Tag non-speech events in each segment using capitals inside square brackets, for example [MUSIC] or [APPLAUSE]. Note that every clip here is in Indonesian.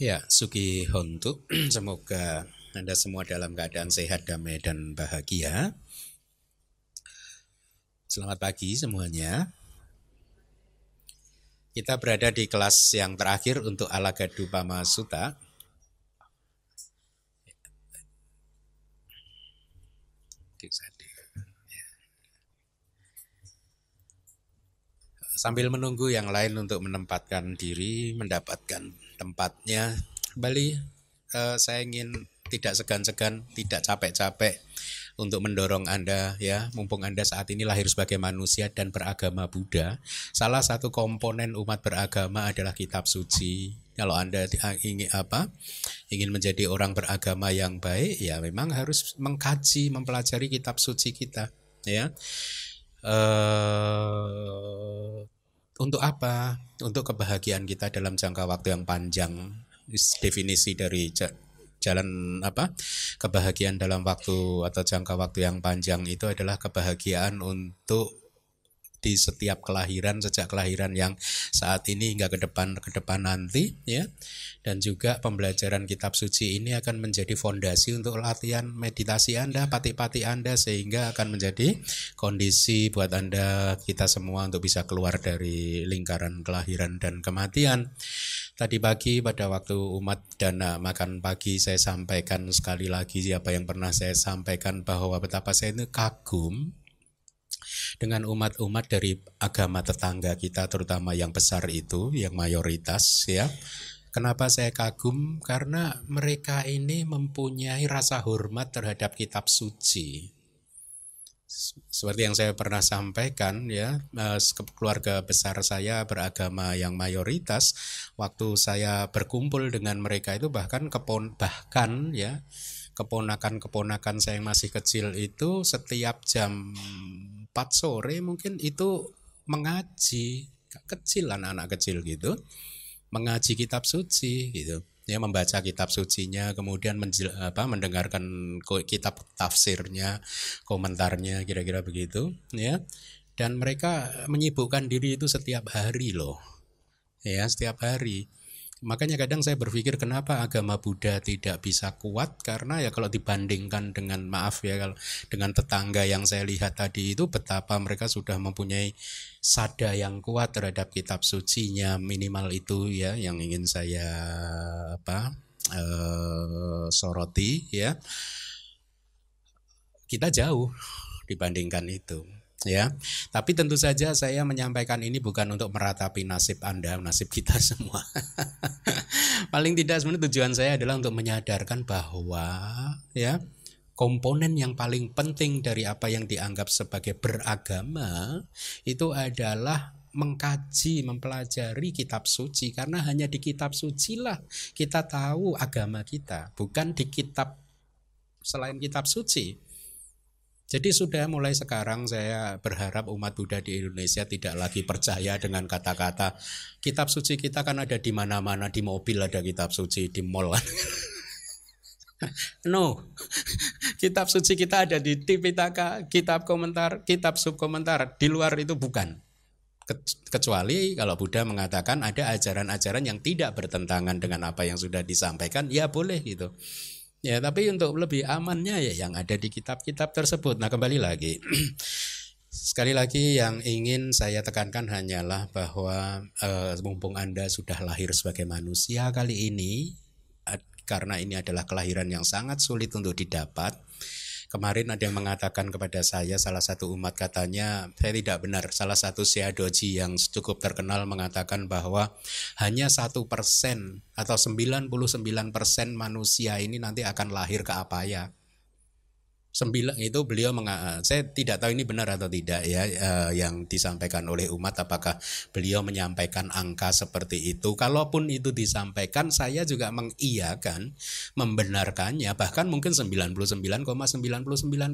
Ya, Suki Hontu, [CLEARS THROAT] semoga Anda semua dalam keadaan sehat, damai, dan bahagia. Selamat pagi semuanya. Kita berada di kelas yang terakhir untuk Alagadu Pama Sutta. Sambil menunggu yang lain untuk menempatkan diri, mendapatkan tempatnya. Bali, uh, saya ingin tidak segan-segan, tidak capek-capek untuk mendorong Anda ya, mumpung Anda saat ini lahir sebagai manusia dan beragama Buddha. Salah satu komponen umat beragama adalah kitab suci. Kalau Anda ingin apa? ingin menjadi orang beragama yang baik, ya memang harus mengkaji, mempelajari kitab suci kita, ya. Uh, untuk apa? Untuk kebahagiaan kita dalam jangka waktu yang panjang. Definisi dari jalan apa? Kebahagiaan dalam waktu atau jangka waktu yang panjang itu adalah kebahagiaan untuk di setiap kelahiran sejak kelahiran yang saat ini hingga ke depan ke depan nanti ya. Dan juga pembelajaran kitab suci ini akan menjadi fondasi untuk latihan meditasi Anda pati-pati Anda sehingga akan menjadi kondisi buat Anda kita semua untuk bisa keluar dari lingkaran kelahiran dan kematian. Tadi pagi pada waktu umat dana makan pagi saya sampaikan sekali lagi siapa yang pernah saya sampaikan bahwa betapa saya ini kagum dengan umat-umat dari agama tetangga kita terutama yang besar itu yang mayoritas ya Kenapa saya kagum? Karena mereka ini mempunyai rasa hormat terhadap kitab suci. Seperti yang saya pernah sampaikan ya, eh, keluarga besar saya beragama yang mayoritas. Waktu saya berkumpul dengan mereka itu bahkan kepon bahkan ya keponakan-keponakan saya yang masih kecil itu setiap jam 4 sore mungkin itu mengaji kecil anak-anak kecil gitu. Mengaji kitab suci gitu. Ya membaca kitab sucinya kemudian menjel, apa mendengarkan kitab tafsirnya komentarnya kira-kira begitu ya. Dan mereka menyibukkan diri itu setiap hari loh. Ya setiap hari Makanya kadang saya berpikir kenapa agama Buddha tidak bisa kuat? Karena ya kalau dibandingkan dengan maaf ya kalau dengan tetangga yang saya lihat tadi itu betapa mereka sudah mempunyai sada yang kuat terhadap kitab sucinya. Minimal itu ya yang ingin saya apa eh, soroti ya. Kita jauh dibandingkan itu ya. Tapi tentu saja saya menyampaikan ini bukan untuk meratapi nasib Anda, nasib kita [LAUGHS] semua. Paling tidak sebenarnya tujuan saya adalah untuk menyadarkan bahwa ya komponen yang paling penting dari apa yang dianggap sebagai beragama itu adalah mengkaji, mempelajari kitab suci karena hanya di kitab suci lah kita tahu agama kita, bukan di kitab selain kitab suci. Jadi sudah mulai sekarang saya berharap umat Buddha di Indonesia tidak lagi percaya dengan kata-kata kitab suci kita kan ada di mana-mana di mobil ada kitab suci di mall. [LAUGHS] no, kitab suci kita ada di Tipitaka, kitab komentar, kitab subkomentar. Di luar itu bukan. Kecuali kalau Buddha mengatakan ada ajaran-ajaran yang tidak bertentangan dengan apa yang sudah disampaikan, ya boleh gitu. Ya, tapi untuk lebih amannya ya yang ada di kitab-kitab tersebut. Nah, kembali lagi. [CLEARS THROAT] Sekali lagi yang ingin saya tekankan hanyalah bahwa uh, mumpung Anda sudah lahir sebagai manusia kali ini karena ini adalah kelahiran yang sangat sulit untuk didapat Kemarin ada yang mengatakan kepada saya salah satu umat katanya saya tidak benar. Salah satu Seadoji yang cukup terkenal mengatakan bahwa hanya satu persen atau 99 persen manusia ini nanti akan lahir ke apa ya sembilan itu beliau menga saya tidak tahu ini benar atau tidak ya eh, yang disampaikan oleh umat apakah beliau menyampaikan angka seperti itu. Kalaupun itu disampaikan saya juga mengiyakan membenarkannya bahkan mungkin 99,99%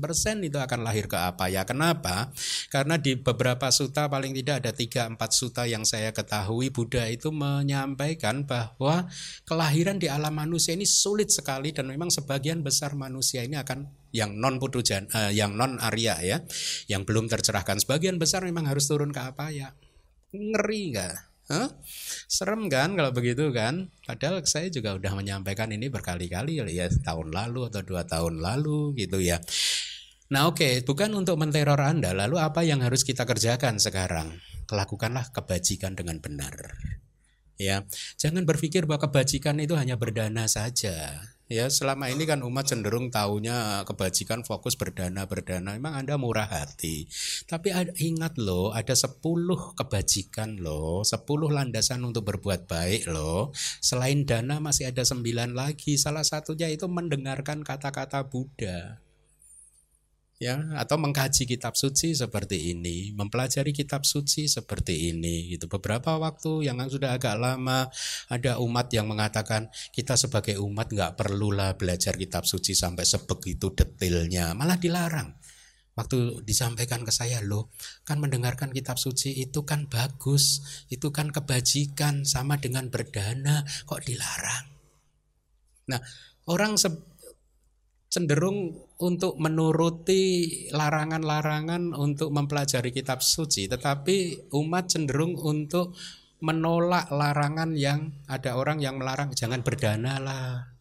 persen itu akan lahir ke apa ya. Kenapa? Karena di beberapa suta paling tidak ada tiga empat suta yang saya ketahui Buddha itu menyampaikan bahwa kelahiran di alam manusia ini sulit sekali dan memang sebagian besar manusia ini akan yang non putujan uh, yang non Arya ya yang belum tercerahkan sebagian besar memang harus turun ke apa ya ngeri nggak Huh? Serem kan kalau begitu kan? Padahal saya juga udah menyampaikan ini berkali-kali ya tahun lalu atau dua tahun lalu gitu ya. Nah oke, okay, bukan untuk menteror Anda. Lalu apa yang harus kita kerjakan sekarang? Lakukanlah kebajikan dengan benar. Ya, jangan berpikir bahwa kebajikan itu hanya berdana saja. Ya, selama ini kan umat cenderung taunya kebajikan fokus berdana berdana. Memang Anda murah hati. Tapi ingat loh, ada 10 kebajikan loh, 10 landasan untuk berbuat baik loh. Selain dana masih ada 9 lagi. Salah satunya itu mendengarkan kata-kata Buddha ya atau mengkaji kitab suci seperti ini, mempelajari kitab suci seperti ini gitu. Beberapa waktu yang sudah agak lama ada umat yang mengatakan kita sebagai umat nggak perlulah belajar kitab suci sampai sebegitu detailnya, malah dilarang. Waktu disampaikan ke saya loh, kan mendengarkan kitab suci itu kan bagus, itu kan kebajikan sama dengan berdana, kok dilarang? Nah, orang cenderung untuk menuruti larangan-larangan untuk mempelajari kitab suci, tetapi umat cenderung untuk menolak larangan yang ada orang yang melarang jangan berdana lah.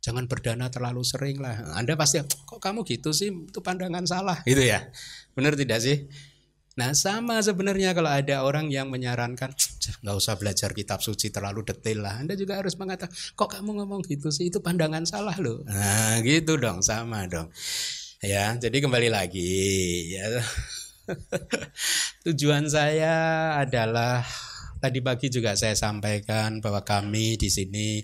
Jangan berdana terlalu sering lah. Anda pasti kok kamu gitu sih? Itu pandangan salah gitu ya. Benar tidak sih? Nah sama sebenarnya kalau ada orang yang menyarankan nggak usah belajar kitab suci terlalu detail lah. Anda juga harus mengatakan kok kamu ngomong gitu sih itu pandangan salah loh. Nah gitu dong sama dong. Ya jadi kembali lagi ya. [LAUGHS] Tujuan saya adalah tadi pagi juga saya sampaikan bahwa kami di sini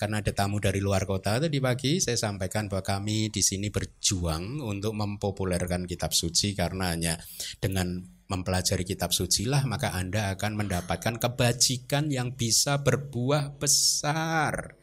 karena ada tamu dari luar kota tadi pagi saya sampaikan bahwa kami di sini berjuang untuk mempopulerkan kitab suci karena hanya dengan mempelajari kitab suci lah maka Anda akan mendapatkan kebajikan yang bisa berbuah besar.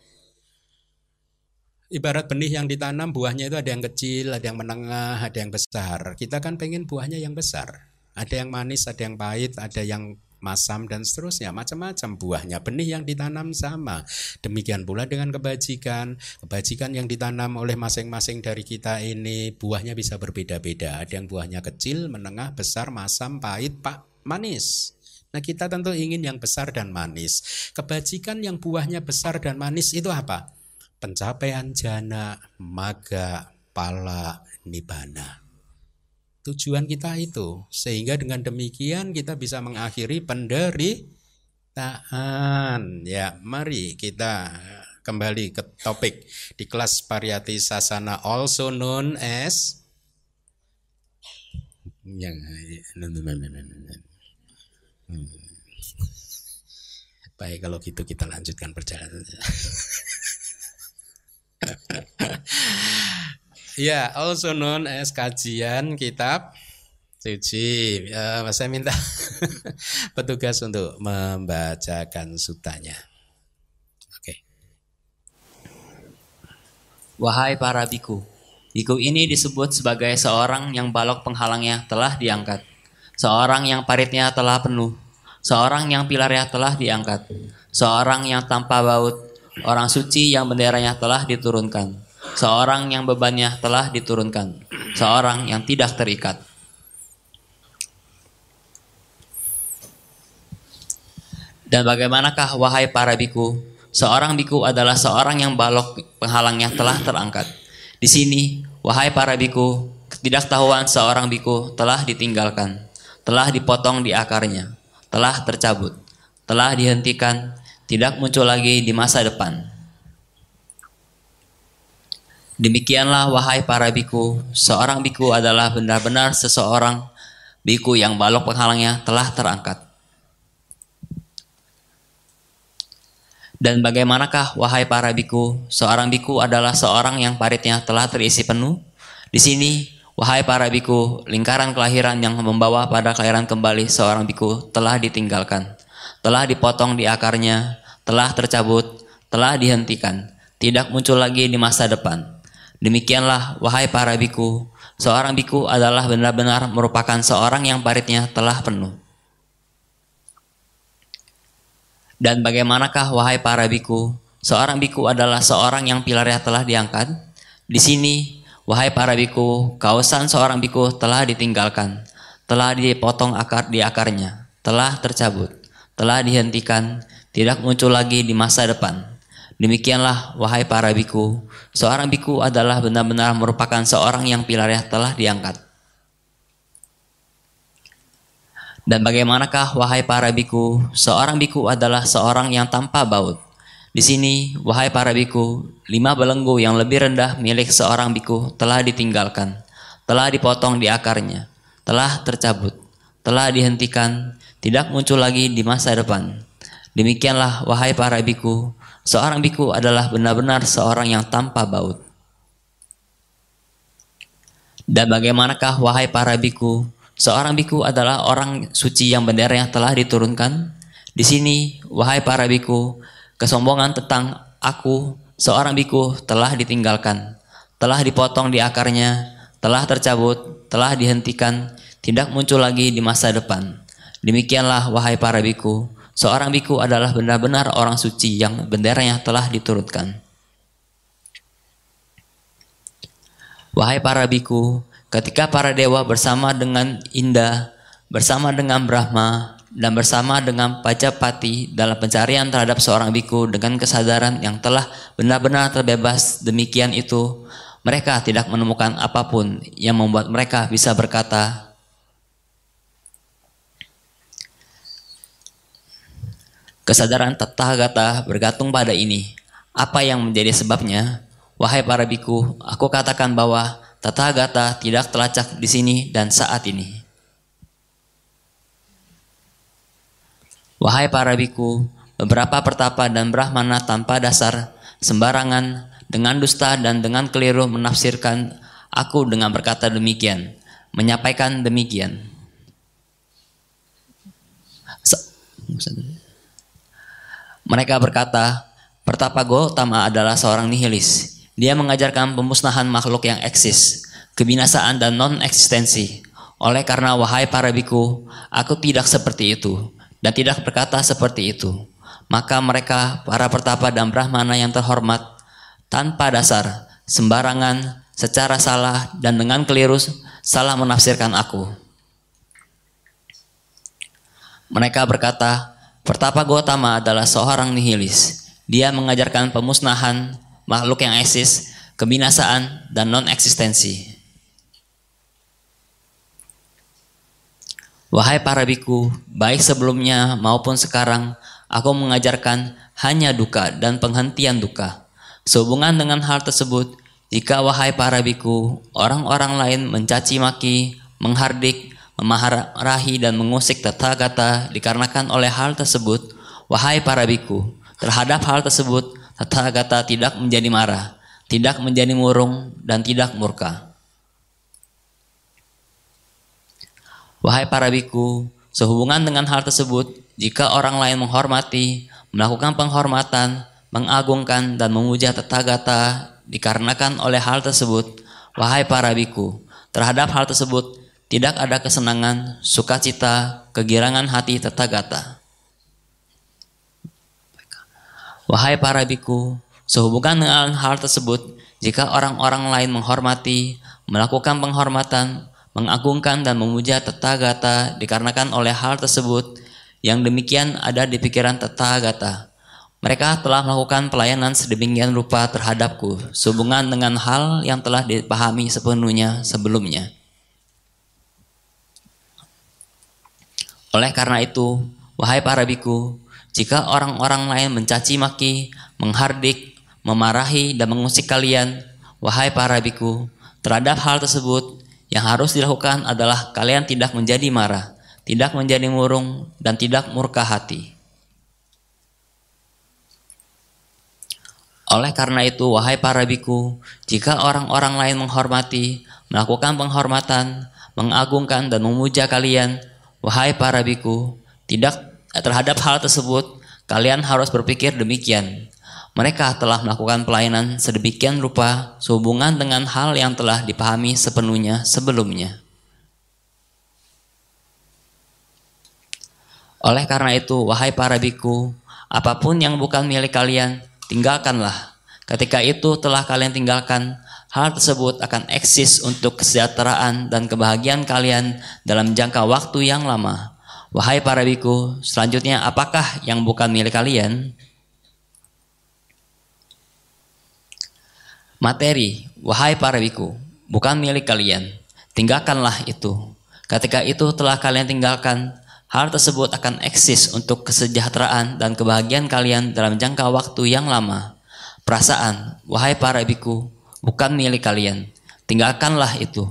Ibarat benih yang ditanam buahnya itu ada yang kecil, ada yang menengah, ada yang besar. Kita kan pengen buahnya yang besar. Ada yang manis, ada yang pahit, ada yang masam dan seterusnya. Macam-macam buahnya benih yang ditanam sama. Demikian pula dengan kebajikan. Kebajikan yang ditanam oleh masing-masing dari kita ini buahnya bisa berbeda-beda. Ada yang buahnya kecil menengah besar masam pahit pak manis. Nah kita tentu ingin yang besar dan manis. Kebajikan yang buahnya besar dan manis itu apa? Pencapaian jana, maga, pala, nibana Tujuan kita itu sehingga dengan demikian kita bisa mengakhiri penderitaan. Ya, mari kita kembali ke topik di kelas Pariyati Sasana also known as yang hmm. Baik kalau gitu kita lanjutkan perjalanan. [LAUGHS] Ya, also known as kajian kitab suci. Uh, saya minta [LAUGHS] petugas untuk membacakan sutanya. Oke. Okay. Wahai para biku, biku ini disebut sebagai seorang yang balok penghalangnya telah diangkat, seorang yang paritnya telah penuh, seorang yang pilarnya telah diangkat, seorang yang tanpa baut, orang suci yang benderanya telah diturunkan seorang yang bebannya telah diturunkan, seorang yang tidak terikat. Dan bagaimanakah wahai para biku? Seorang biku adalah seorang yang balok penghalangnya telah terangkat. Di sini, wahai para biku, ketidaktahuan seorang biku telah ditinggalkan, telah dipotong di akarnya, telah tercabut, telah dihentikan, tidak muncul lagi di masa depan. Demikianlah wahai para biku, seorang biku adalah benar-benar seseorang biku yang balok penghalangnya telah terangkat. Dan bagaimanakah wahai para biku, seorang biku adalah seorang yang paritnya telah terisi penuh? Di sini, wahai para biku, lingkaran kelahiran yang membawa pada kelahiran kembali seorang biku telah ditinggalkan, telah dipotong di akarnya, telah tercabut, telah dihentikan, tidak muncul lagi di masa depan. Demikianlah wahai para biku, seorang biku adalah benar-benar merupakan seorang yang paritnya telah penuh. Dan bagaimanakah wahai para biku, seorang biku adalah seorang yang pilarnya telah diangkat? Di sini, wahai para biku, kausan seorang biku telah ditinggalkan, telah dipotong akar di akarnya, telah tercabut, telah dihentikan, tidak muncul lagi di masa depan. Demikianlah wahai para biku, seorang biku adalah benar-benar merupakan seorang yang pilarnya telah diangkat. Dan bagaimanakah wahai para biku, seorang biku adalah seorang yang tanpa baut. Di sini, wahai para biku, lima belenggu yang lebih rendah milik seorang biku telah ditinggalkan, telah dipotong di akarnya, telah tercabut, telah dihentikan, tidak muncul lagi di masa depan. Demikianlah wahai para biku, seorang biku adalah benar-benar seorang yang tanpa baut. Dan bagaimanakah wahai para biku, seorang biku adalah orang suci yang bendera yang telah diturunkan? Di sini, wahai para biku, kesombongan tentang aku, seorang biku telah ditinggalkan, telah dipotong di akarnya, telah tercabut, telah dihentikan, tidak muncul lagi di masa depan. Demikianlah wahai para biku, Seorang biku adalah benar-benar orang suci yang benderanya telah diturutkan. Wahai para biku, ketika para dewa bersama dengan Indah, bersama dengan Brahma, dan bersama dengan Pajapati dalam pencarian terhadap seorang biku dengan kesadaran yang telah benar-benar terbebas demikian itu, mereka tidak menemukan apa pun yang membuat mereka bisa berkata, Kesadaran Tathagata bergantung pada ini. Apa yang menjadi sebabnya? Wahai para biku, aku katakan bahwa Tathagata tidak terlacak di sini dan saat ini. Wahai para biku, beberapa pertapa dan brahmana tanpa dasar, sembarangan, dengan dusta dan dengan keliru menafsirkan aku dengan berkata demikian, menyampaikan demikian. Mereka berkata, Pertapa Gautama adalah seorang nihilis. Dia mengajarkan pemusnahan makhluk yang eksis, kebinasaan dan non-eksistensi. Oleh karena wahai para biku, aku tidak seperti itu dan tidak berkata seperti itu. Maka mereka, para pertapa dan brahmana yang terhormat, tanpa dasar, sembarangan, secara salah dan dengan keliru salah menafsirkan aku. Mereka berkata, Pertapa Gautama adalah seorang nihilis. Dia mengajarkan pemusnahan makhluk yang eksis, kebinasaan, dan non-eksistensi. Wahai para biku, baik sebelumnya maupun sekarang, aku mengajarkan hanya duka dan penghentian duka. Sehubungan dengan hal tersebut, jika wahai para biku, orang-orang lain mencaci maki, menghardik, memarahi dan mengusik Tathagata dikarenakan oleh hal tersebut, wahai para biku, terhadap hal tersebut Tathagata tidak menjadi marah, tidak menjadi murung dan tidak murka. Wahai para biku, sehubungan dengan hal tersebut, jika orang lain menghormati, melakukan penghormatan, mengagungkan dan memuja Tathagata dikarenakan oleh hal tersebut, wahai para biku, terhadap hal tersebut tidak ada kesenangan, sukacita, kegirangan hati tetagata. Wahai para biku, sehubungan dengan hal tersebut, jika orang-orang lain menghormati, melakukan penghormatan, mengagungkan dan memuja tetagata dikarenakan oleh hal tersebut, yang demikian ada di pikiran tetagata. Mereka telah melakukan pelayanan sedemikian rupa terhadapku, sehubungan dengan hal yang telah dipahami sepenuhnya sebelumnya. Oleh karena itu, wahai para biku, jika orang-orang lain mencaci maki, menghardik, memarahi, dan mengusik kalian, wahai para biku, terhadap hal tersebut, yang harus dilakukan adalah kalian tidak menjadi marah, tidak menjadi murung, dan tidak murka hati. Oleh karena itu, wahai para biku, jika orang-orang lain menghormati, melakukan penghormatan, mengagungkan dan memuja kalian, Wahai para biku, tidak terhadap hal tersebut kalian harus berpikir demikian. Mereka telah melakukan pelayanan sedemikian rupa sehubungan dengan hal yang telah dipahami sepenuhnya sebelumnya. Oleh karena itu, wahai para biku, apa pun yang bukan milik kalian, tinggalkanlah. Ketika itu telah kalian tinggalkan, Hal tersebut akan eksis untuk kesejahteraan dan kebahagiaan kalian dalam jangka waktu yang lama. Wahai para biku, selanjutnya apakah yang bukan milik kalian? Materi, wahai para biku, bukan milik kalian. Tinggalkanlah itu. Ketika itu telah kalian tinggalkan, hal tersebut akan eksis untuk kesejahteraan dan kebahagiaan kalian dalam jangka waktu yang lama. Perasaan, wahai para biku, bukan milik kalian. Tinggalkanlah itu.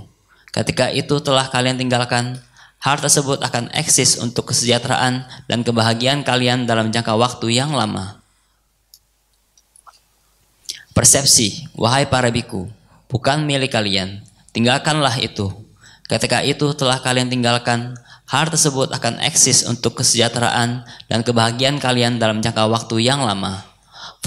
Ketika itu telah kalian tinggalkan, hal tersebut akan eksis untuk kesejahteraan dan kebahagiaan kalian dalam jangka waktu yang lama. Persepsi, wahai para biku, bukan milik kalian. Tinggalkanlah itu. Ketika itu telah kalian tinggalkan, hal tersebut akan eksis untuk kesejahteraan dan kebahagiaan kalian dalam jangka waktu yang lama.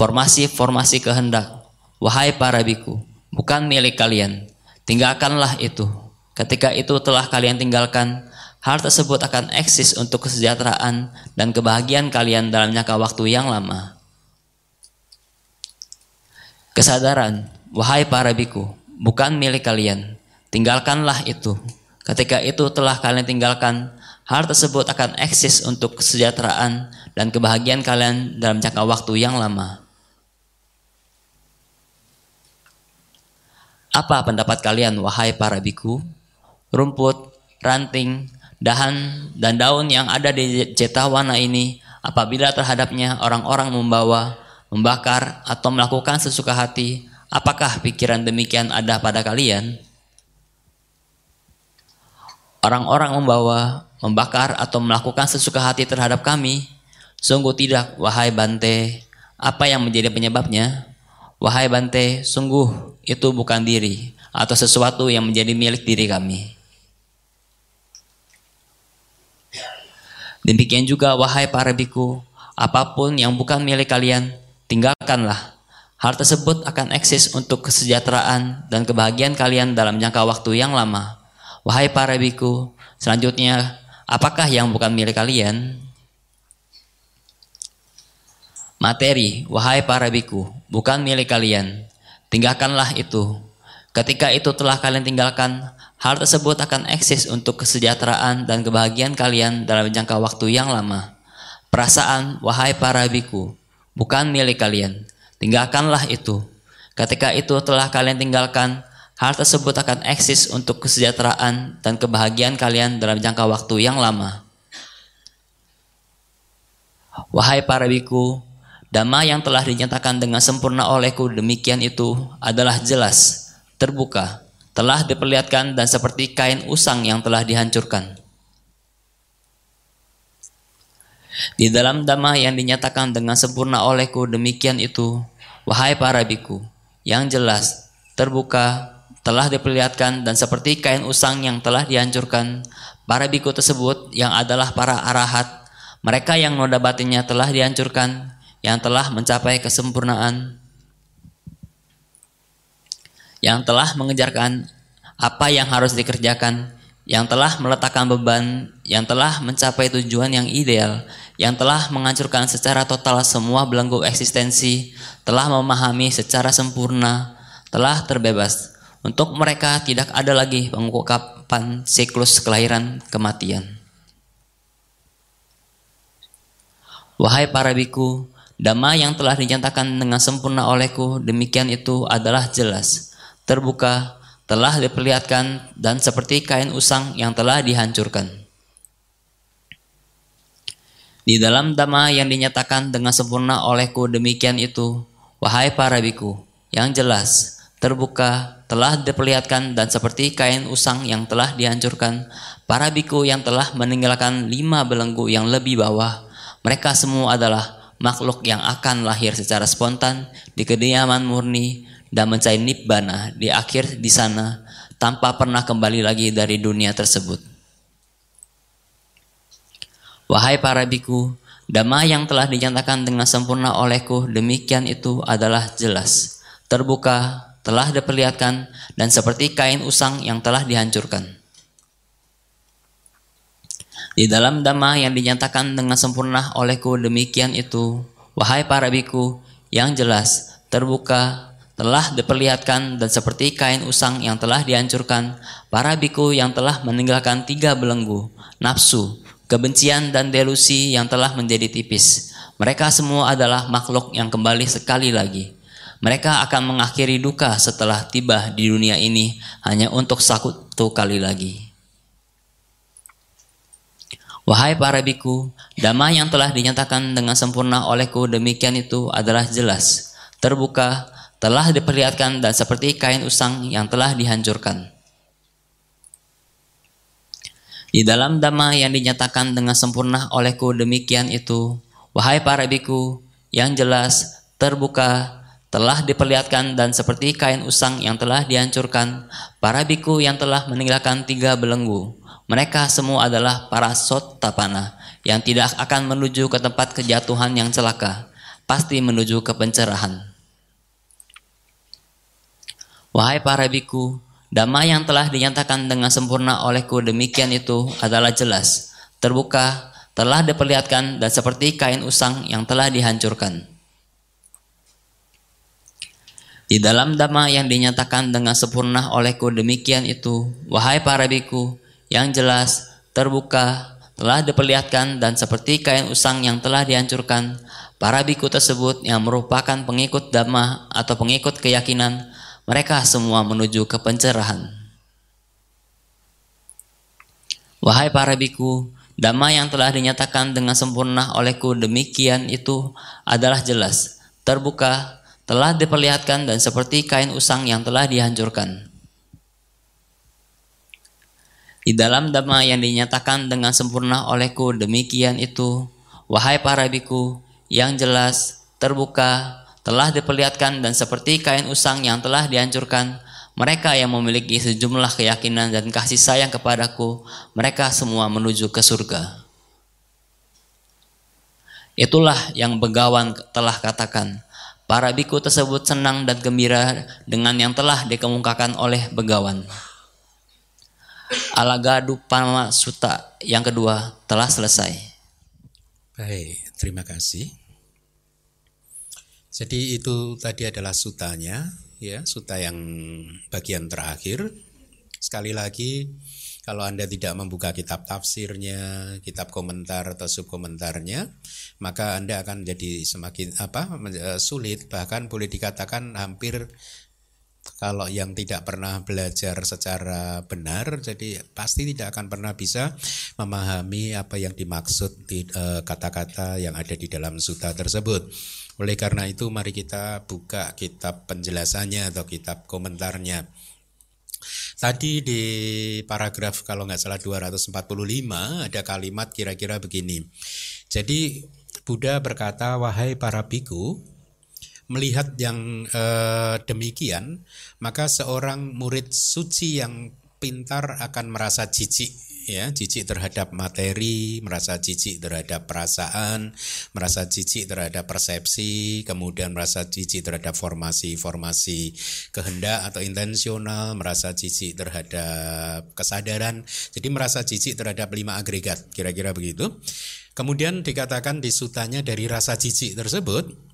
Formasi-formasi kehendak, wahai para biku, bukan milik kalian. Tinggalkanlah itu. Ketika itu telah kalian tinggalkan, hal tersebut akan eksis untuk kesejahteraan dan kebahagiaan kalian dalam jangka waktu yang lama. Kesadaran, wahai para biku, bukan milik kalian. Tinggalkanlah itu. Ketika itu telah kalian tinggalkan, hal tersebut akan eksis untuk kesejahteraan dan kebahagiaan kalian dalam jangka waktu yang lama. Apa pendapat kalian, wahai para biku? Rumput, ranting, dahan, dan daun yang ada di cetawana ini, apabila terhadapnya orang-orang membawa membakar, atau melakukan sesuka hati, apakah pikiran demikian ada pada kalian? Orang-orang membawa, membakar, atau melakukan sesuka hati terhadap kami? Sungguh tidak, wahai Bante. Apa yang menjadi penyebabnya? Wahai Bante, sungguh itu bukan diri atau sesuatu yang menjadi milik diri kami. Demikian juga wahai para biku, apa pun yang bukan milik kalian, tinggalkanlah. Hal tersebut akan eksis untuk kesejahteraan dan kebahagiaan kalian dalam jangka waktu yang lama. Wahai para biku, selanjutnya, apakah yang bukan milik kalian? Materi, wahai para biku, bukan milik kalian. Tinggalkanlah itu. Ketika itu telah kalian tinggalkan, hal tersebut akan eksis untuk kesejahteraan dan kebahagiaan kalian dalam jangka waktu yang lama. Perasaan, wahai para biku, bukan milik kalian. Tinggalkanlah itu. Ketika itu telah kalian tinggalkan, hal tersebut akan eksis untuk kesejahteraan dan kebahagiaan kalian dalam jangka waktu yang lama. Wahai para biku, dhamma yang telah dinyatakan dengan sempurna olehku demikian itu adalah jelas, terbuka, telah diperlihatkan dan seperti kain usang yang telah dihancurkan. Di dalam dhamma yang dinyatakan dengan sempurna olehku demikian itu, wahai para biku, yang jelas, terbuka, telah diperlihatkan dan seperti kain usang yang telah dihancurkan, para biku tersebut yang adalah para arahat, mereka yang noda batinnya telah dihancurkan, yang telah mencapai kesempurnaan, yang telah mengejarkan apa yang harus dikerjakan, yang telah meletakkan beban, yang telah mencapai tujuan yang ideal, yang telah menghancurkan secara total semua belenggu eksistensi, telah memahami secara sempurna, telah terbebas. Untuk mereka tidak ada lagi pengungkapan siklus kelahiran kematian. Wahai para biku, dhamma yang telah dinyatakan dengan sempurna olehku, demikian itu adalah jelas, terbuka, telah diperlihatkan dan seperti kain usang yang telah dihancurkan. Di dalam dhamma yang dinyatakan dengan sempurna olehku demikian itu, wahai para biku, yang jelas, terbuka, telah diperlihatkan dan seperti kain usang yang telah dihancurkan, para biku yang telah meninggalkan lima belenggu yang lebih bawah, mereka semua adalah makhluk yang akan lahir secara spontan di kediaman murni dan mencari nibbana di akhir di sana tanpa pernah kembali lagi dari dunia tersebut. Wahai para biku, dhamma yang telah dinyatakan dengan sempurna olehku demikian itu adalah jelas, terbuka, telah diperlihatkan dan seperti kain usang yang telah dihancurkan. Di dalam dhamma yang dinyatakan dengan sempurna olehku demikian itu, wahai para biku, yang jelas, terbuka, telah diperlihatkan dan seperti kain usang yang telah dihancurkan, para biku yang telah meninggalkan tiga belenggu, nafsu, kebencian dan delusi yang telah menjadi tipis. Mereka semua adalah makhluk yang kembali sekali lagi. Mereka akan mengakhiri duka setelah tiba di dunia ini hanya untuk satu kali lagi. Wahai para biku, damai yang telah dinyatakan dengan sempurna olehku demikian itu adalah jelas, terbuka, telah diperlihatkan dan seperti kain usang yang telah dihancurkan. Di dalam damai yang dinyatakan dengan sempurna olehku demikian itu, wahai para biku, yang jelas, terbuka, telah diperlihatkan dan seperti kain usang yang telah dihancurkan, para biku yang telah meninggalkan tiga belenggu, mereka semua adalah para sotapana yang tidak akan menuju ke tempat kejatuhan yang celaka, pasti menuju ke pencerahan. Wahai para biku, damai yang telah dinyatakan dengan sempurna olehku demikian itu adalah jelas, terbuka, telah diperlihatkan dan seperti kain usang yang telah dihancurkan. Di dalam dhamma yang dinyatakan dengan sempurna olehku demikian itu, wahai para biku, yang jelas, terbuka, telah diperlihatkan dan seperti kain usang yang telah dihancurkan, para biku tersebut yang merupakan pengikut dhamma atau pengikut keyakinan, mereka semua menuju ke pencerahan. Wahai para biku, dhamma yang telah dinyatakan dengan sempurna olehku demikian itu adalah jelas, terbuka, telah diperlihatkan dan seperti kain usang yang telah dihancurkan. Di dalam dhamma yang dinyatakan dengan sempurna olehku demikian itu, wahai para biku, yang jelas, terbuka, telah diperlihatkan dan seperti kain usang yang telah dihancurkan, mereka yang memiliki sejumlah keyakinan dan kasih sayang kepadaku, mereka semua menuju ke surga. Itulah yang begawan telah katakan. Para biku tersebut senang dan gembira dengan yang telah dikemukakan oleh begawan. Alagadu Pama Suta yang kedua telah selesai. Baik, terima kasih. Jadi itu tadi adalah sutanya, ya, suta yang bagian terakhir. Sekali lagi, kalau Anda tidak membuka kitab tafsirnya, kitab komentar atau subkomentarnya, maka Anda akan jadi semakin apa sulit, bahkan boleh dikatakan hampir kalau yang tidak pernah belajar secara benar jadi pasti tidak akan pernah bisa memahami apa yang dimaksud di eh, kata-kata yang ada di dalam suta tersebut. Oleh karena itu mari kita buka kitab penjelasannya atau kitab komentarnya. Tadi di paragraf kalau nggak salah 245 ada kalimat kira-kira begini. Jadi Buddha berkata, wahai para biku, melihat yang eh, demikian, maka seorang murid suci yang pintar akan merasa jijik ya. Jijik terhadap materi merasa jijik terhadap perasaan merasa jijik terhadap persepsi kemudian merasa jijik terhadap formasi-formasi kehendak atau intensional merasa jijik terhadap kesadaran. Jadi merasa jijik terhadap lima agregat kira-kira begitu. Kemudian dikatakan di sutanya dari rasa jijik tersebut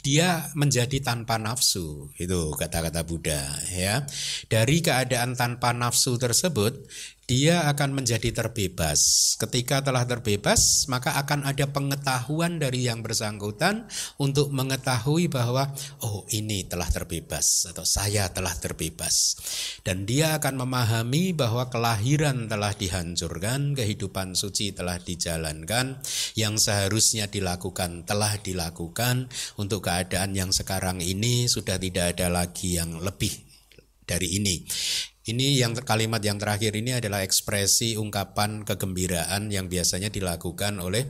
dia menjadi tanpa nafsu itu kata-kata Buddha ya. Dari keadaan tanpa nafsu tersebut dia akan menjadi terbebas. Ketika telah terbebas, maka akan ada pengetahuan dari yang bersangkutan untuk mengetahui bahwa oh ini telah terbebas atau saya telah terbebas. Dan dia akan memahami bahwa kelahiran telah dihancurkan, kehidupan suci telah dijalankan, yang seharusnya dilakukan telah dilakukan untuk keadaan yang sekarang ini sudah tidak ada lagi yang lebih dari ini. Ini yang kalimat yang terakhir ini adalah ekspresi ungkapan kegembiraan yang biasanya dilakukan oleh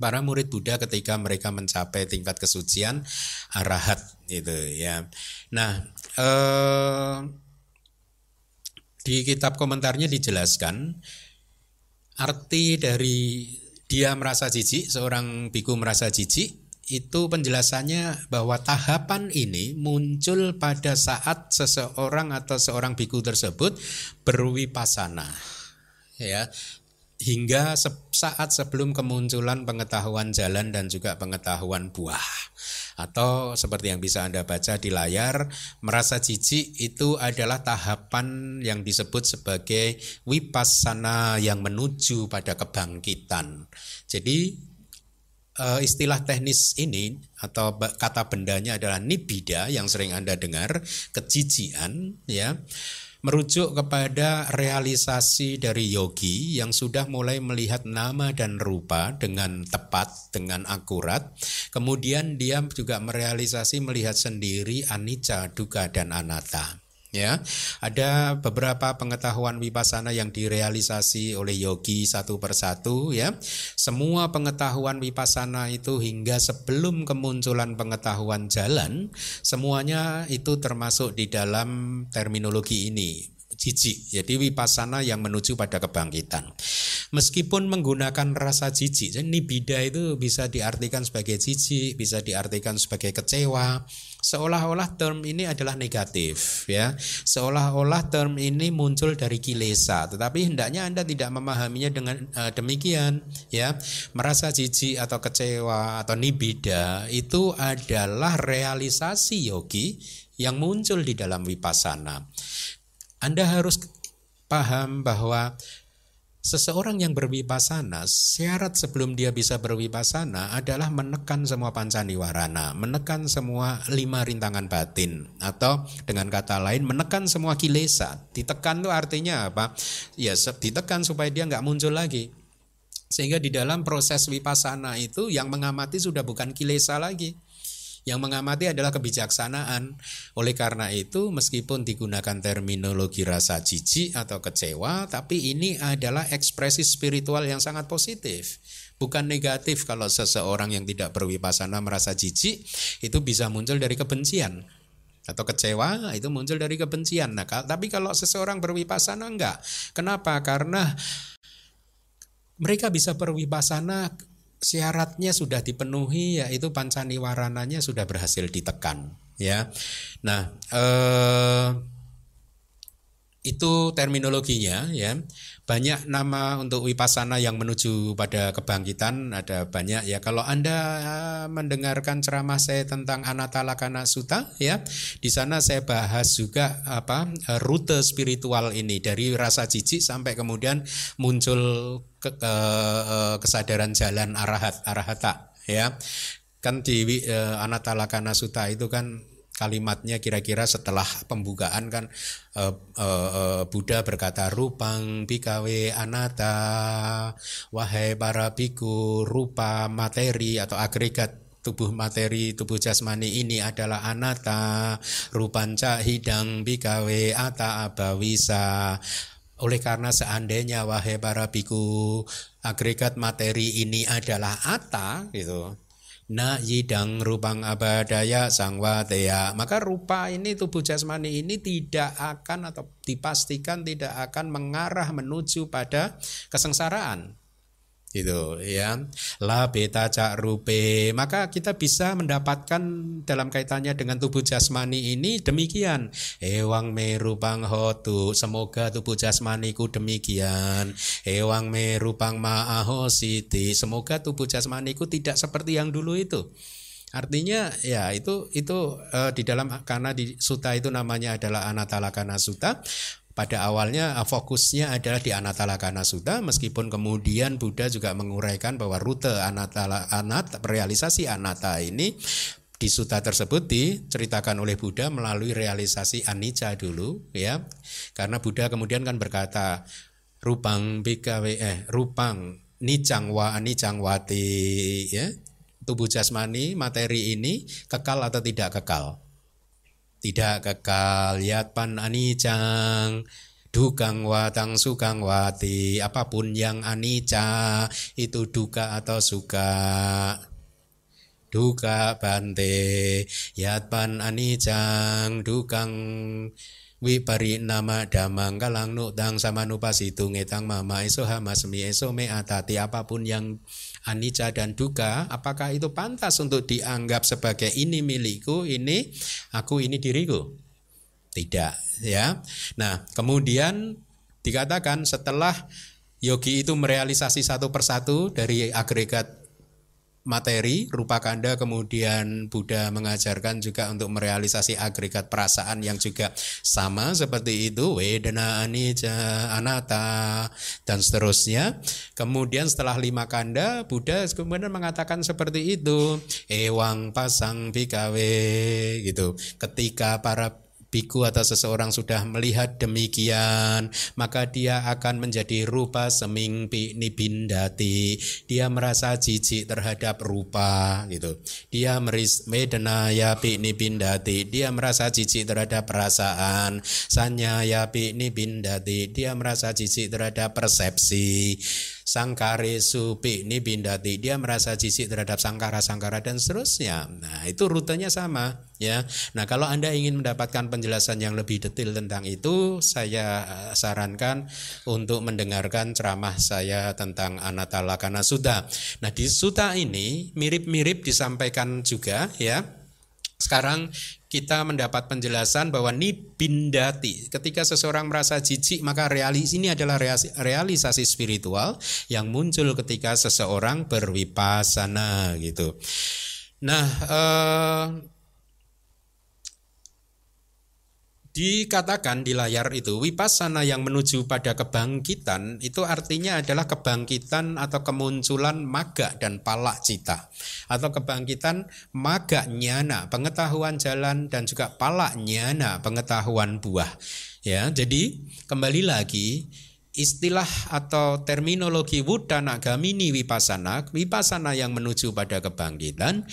para murid Buddha ketika mereka mencapai tingkat kesucian arahat itu ya. Nah, eh, di kitab komentarnya dijelaskan arti dari dia merasa jijik, seorang biku merasa jijik itu penjelasannya bahwa tahapan ini muncul pada saat seseorang atau seorang biku tersebut berwipasana ya hingga saat sebelum kemunculan pengetahuan jalan dan juga pengetahuan buah. Atau seperti yang bisa Anda baca di layar, merasa jijik itu adalah tahapan yang disebut sebagai wipasana yang menuju pada kebangkitan. Jadi eh, istilah teknis ini atau kata bendanya adalah nibida yang sering Anda dengar, kejijian ya merujuk kepada realisasi dari yogi yang sudah mulai melihat nama dan rupa dengan tepat, dengan akurat. Kemudian dia juga merealisasi melihat sendiri anicca, duka dan anatta ya ada beberapa pengetahuan wipasana yang direalisasi oleh yogi satu persatu ya. Semua pengetahuan wipasana itu hingga sebelum kemunculan pengetahuan jalan semuanya itu termasuk di dalam terminologi ini jijik. Jadi wipasana yang menuju pada kebangkitan. Meskipun menggunakan rasa jijik, nibida itu bisa diartikan sebagai jijik, bisa diartikan sebagai kecewa. Seolah-olah term ini adalah negatif, ya. Seolah-olah term ini muncul dari kilesa, tetapi hendaknya Anda tidak memahaminya dengan uh, demikian, ya. Merasa jijik atau kecewa atau nibida itu adalah realisasi yogi yang muncul di dalam wipasana. Anda harus paham bahwa seseorang yang berwipasana, syarat sebelum dia bisa berwipasana adalah menekan semua pancaniwarana, menekan semua lima rintangan batin, atau dengan kata lain menekan semua kilesa. Ditekan itu artinya apa? Ya ditekan supaya dia nggak muncul lagi. Sehingga di dalam proses wipasana itu yang mengamati sudah bukan kilesa lagi, yang mengamati adalah kebijaksanaan. Oleh karena itu, meskipun digunakan terminologi rasa jijik atau kecewa, tapi ini adalah ekspresi spiritual yang sangat positif. Bukan negatif kalau seseorang yang tidak berwipasana merasa jijik, itu bisa muncul dari kebencian atau kecewa itu muncul dari kebencian. Nah, tapi kalau seseorang berwipasana enggak. Kenapa? Karena mereka bisa berwipasana syaratnya sudah dipenuhi yaitu pancaniwarananya sudah berhasil ditekan ya. Nah, eh, itu terminologinya ya. Banyak nama untuk wipasana yang menuju pada kebangkitan ada banyak ya. Kalau Anda mendengarkan ceramah saya tentang Anatalakana Sutta ya, di sana saya bahas juga apa rute spiritual ini dari rasa jijik sampai kemudian muncul ke, ke, eh, kesadaran jalan arahat arahata ya. Kan di uh, Anatalakana Sutta itu kan kalimatnya kira-kira setelah pembukaan kan uh, uh, uh, Buddha berkata rupang bikawe anata wahai para biku rupa materi atau agregat tubuh materi tubuh jasmani ini adalah anata rupanca hidang bikawe ata abawisa oleh karena seandainya wahai para biku agregat materi ini adalah ata gitu Na yidang rupang abadaya sangwateya. Maka rupa ini tubuh jasmani ini tidak akan atau dipastikan tidak akan mengarah menuju pada kesengsaraan gitu ya. La beta cak rupe. Maka kita bisa mendapatkan dalam kaitannya dengan tubuh jasmani ini demikian. Ewang merupang hotu. Semoga tubuh jasmaniku demikian. Ewang merupang siti semoga tubuh jasmaniku tidak seperti yang dulu itu. Artinya ya itu itu uh, di dalam karena di suta itu namanya adalah anatalakana suta pada awalnya uh, fokusnya adalah di Anatalakana Sutta meskipun kemudian Buddha juga menguraikan bahwa rute Anatala Anat realisasi Anatta ini di suta tersebut diceritakan oleh Buddha melalui realisasi anicca dulu ya. Karena Buddha kemudian kan berkata rupang bikawe eh rupang nicang wa anicang wati ya. Tubuh jasmani materi ini kekal atau tidak kekal tidak kekal yatpan anicang dukang watang sukang wati. Apa pun yang anicca itu duka atau suka. Duka bante yatpan anicang dukang wipari nama damang kalang nutang sama nupasitu ngetang mama eso hamasmi eso me atati. Apa pun yang anicca dan duka, apakah itu pantas untuk dianggap sebagai ini milikku, ini aku, ini diriku? Tidak, ya. Nah, kemudian dikatakan setelah Yogi itu merealisasi satu persatu dari agregat materi rupa kanda kemudian Buddha mengajarkan juga untuk merealisasi agregat perasaan yang juga sama seperti itu. Wedana anicca anatta dan seterusnya. Kemudian setelah lima kanda Buddha kemudian mengatakan seperti itu. Ewang pasang bikawe gitu. Ketika para biku atau seseorang sudah melihat demikian, maka dia akan menjadi rupa semingpi nibindati. Dia merasa jijik terhadap rupa gitu. Dia meris medena ya nibindati. Dia merasa jijik terhadap perasaan. Sanya ya nibindati. Dia merasa jijik terhadap persepsi sangkare supi ini bindati dia merasa jijik terhadap sangkara-sangkara dan seterusnya. Nah, itu rutenya sama ya. Nah, kalau Anda ingin mendapatkan penjelasan yang lebih detail tentang itu, saya eh, sarankan untuk mendengarkan ceramah saya tentang Anatala karena sudah. Nah, di suta ini mirip-mirip disampaikan juga ya. Sekarang kita mendapat penjelasan bahwa nibindati ketika seseorang merasa jijik maka realis ini adalah realisasi spiritual yang muncul ketika seseorang berwipasana gitu. Nah, eh, Dikatakan di layar itu wipasana yang menuju pada kebangkitan itu artinya adalah kebangkitan atau kemunculan maga dan palak cita. Atau kebangkitan maga nyana pengetahuan jalan dan juga palak nyana pengetahuan buah. Ya jadi kembali lagi istilah atau terminologi wudana gamini wipasana wipasana yang menuju pada kebangkitan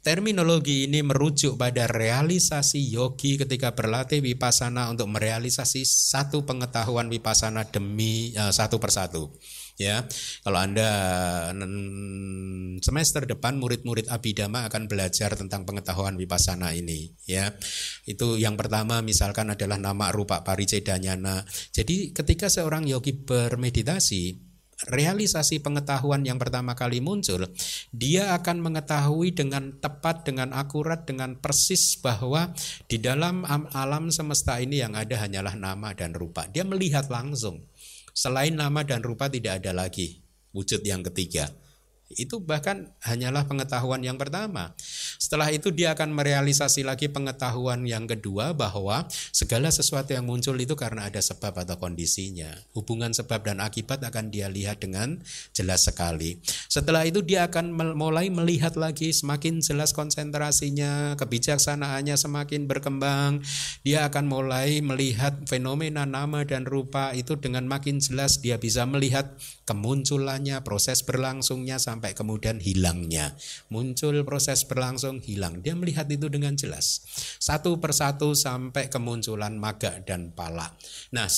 Terminologi ini merujuk pada realisasi yogi ketika berlatih wipasana untuk merealisasi satu pengetahuan wipasana demi uh, satu persatu. Ya, kalau anda semester depan murid-murid abidama akan belajar tentang pengetahuan wipasana ini. Ya, itu yang pertama misalkan adalah nama rupa paricedanyana. Jadi ketika seorang yogi bermeditasi realisasi pengetahuan yang pertama kali muncul, dia akan mengetahui dengan tepat, dengan akurat, dengan persis bahwa di dalam alam semesta ini yang ada hanyalah nama dan rupa. Dia melihat langsung. Selain nama dan rupa tidak ada lagi wujud yang ketiga. Itu bahkan hanyalah pengetahuan yang pertama. Setelah itu dia akan merealisasi lagi pengetahuan yang kedua bahwa segala sesuatu yang muncul itu karena ada sebab atau kondisinya. Hubungan sebab dan akibat akan dia lihat dengan jelas sekali. Setelah itu dia akan mulai melihat lagi semakin jelas konsentrasinya, kebijaksanaannya semakin berkembang. Dia akan mulai melihat fenomena nama dan rupa itu dengan makin jelas dia bisa melihat kemunculannya, proses berlangsungnya sampai sampai kemudian hilangnya. Muncul proses berlangsung hilang. Dia melihat itu dengan jelas. Satu persatu sampai kemunculan maga dan pala. Nah,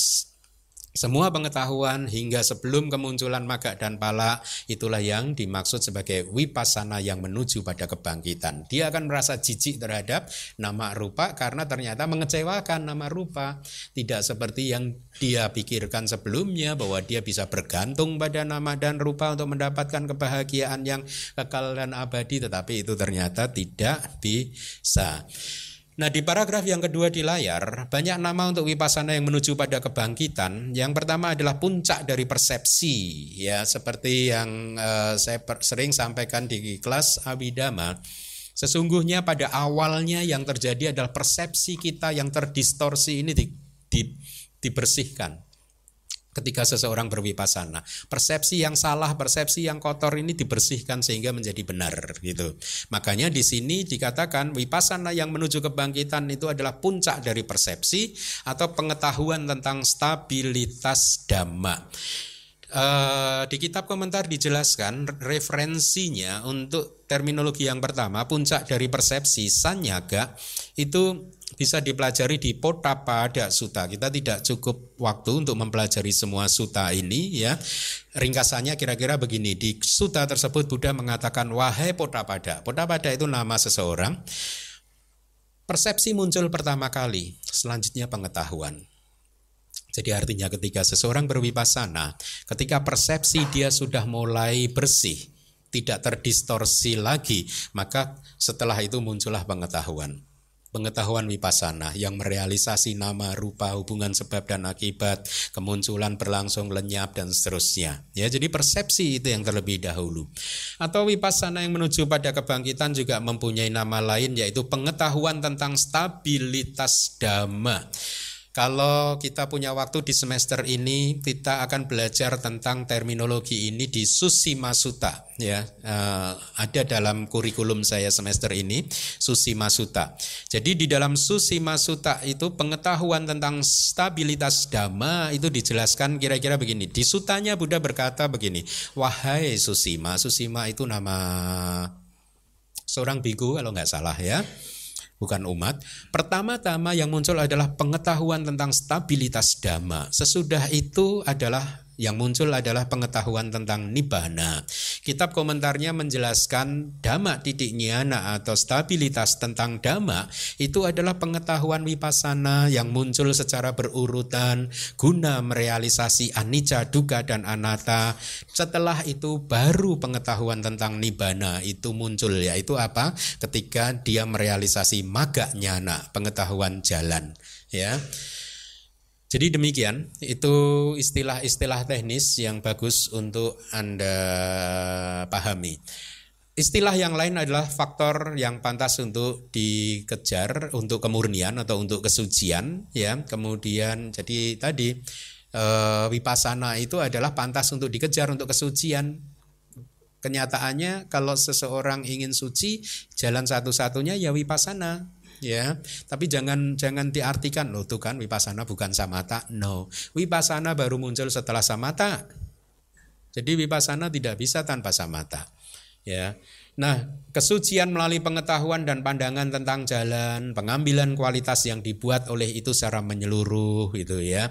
semua pengetahuan hingga sebelum kemunculan maga dan pala itulah yang dimaksud sebagai wipasana yang menuju pada kebangkitan. Dia akan merasa jijik terhadap nama rupa karena ternyata mengecewakan nama rupa. Tidak seperti yang dia pikirkan sebelumnya bahwa dia bisa bergantung pada nama dan rupa untuk mendapatkan kebahagiaan yang kekal dan abadi tetapi itu ternyata tidak bisa. Nah di paragraf yang kedua di layar banyak nama untuk wipasana yang menuju pada kebangkitan. Yang pertama adalah puncak dari persepsi ya seperti yang uh, saya sering sampaikan di kelas Abidama. Sesungguhnya pada awalnya yang terjadi adalah persepsi kita yang terdistorsi ini di, di, dibersihkan ketika seseorang berwipasana. Persepsi yang salah, persepsi yang kotor ini dibersihkan sehingga menjadi benar gitu. Makanya di sini dikatakan wipasana yang menuju kebangkitan itu adalah puncak dari persepsi atau pengetahuan tentang stabilitas dhamma. Uh, di kitab komentar dijelaskan referensinya untuk terminologi yang pertama puncak dari persepsi sanyaga itu bisa dipelajari di Potapada Suta. Kita tidak cukup waktu untuk mempelajari semua suta ini ya. Ringkasannya kira-kira begini, di suta tersebut Buddha mengatakan wahai Potapada. Potapada itu nama seseorang. Persepsi muncul pertama kali, selanjutnya pengetahuan. Jadi artinya ketika seseorang berwipasana, ketika persepsi dia sudah mulai bersih, tidak terdistorsi lagi, maka setelah itu muncullah pengetahuan. Pengetahuan wipasana yang merealisasi nama, rupa, hubungan sebab dan akibat, kemunculan berlangsung lenyap dan seterusnya. Ya, jadi persepsi itu yang terlebih dahulu. Atau wipasana yang menuju pada kebangkitan juga mempunyai nama lain yaitu pengetahuan tentang stabilitas dhamma. Kalau kita punya waktu di semester ini, kita akan belajar tentang terminologi ini di Susima Sutta. Ya, uh, ada dalam kurikulum saya semester ini, Susima Sutta. Jadi di dalam Susima Sutta itu pengetahuan tentang stabilitas dhamma itu dijelaskan kira-kira begini. Di sutanya Buddha berkata begini, wahai Susima, Susima itu nama seorang biku kalau nggak salah ya bukan umat. Pertama-tama yang muncul adalah pengetahuan tentang stabilitas dhamma. Sesudah itu adalah yang muncul adalah pengetahuan tentang nibbana. Kitab komentarnya menjelaskan dhamma titik nyana atau stabilitas tentang dhamma itu adalah pengetahuan wipasana yang muncul secara berurutan guna merealisasi anicca, dukkha dan anatta. Setelah itu baru pengetahuan tentang nibbana itu muncul yaitu apa? Ketika dia merealisasi maga nyana, pengetahuan jalan, ya. Jadi demikian, itu istilah-istilah teknis yang bagus untuk Anda pahami. Istilah yang lain adalah faktor yang pantas untuk dikejar untuk kemurnian atau untuk kesucian ya. Kemudian jadi tadi e, wipasana itu adalah pantas untuk dikejar untuk kesucian. Kenyataannya kalau seseorang ingin suci, jalan satu-satunya ya wipasana ya. Tapi jangan jangan diartikan loh tuh kan wipasana bukan samata. No. Wipasana baru muncul setelah samata. Jadi wipasana tidak bisa tanpa samata. Ya. Nah, kesucian melalui pengetahuan dan pandangan tentang jalan, pengambilan kualitas yang dibuat oleh itu secara menyeluruh gitu ya.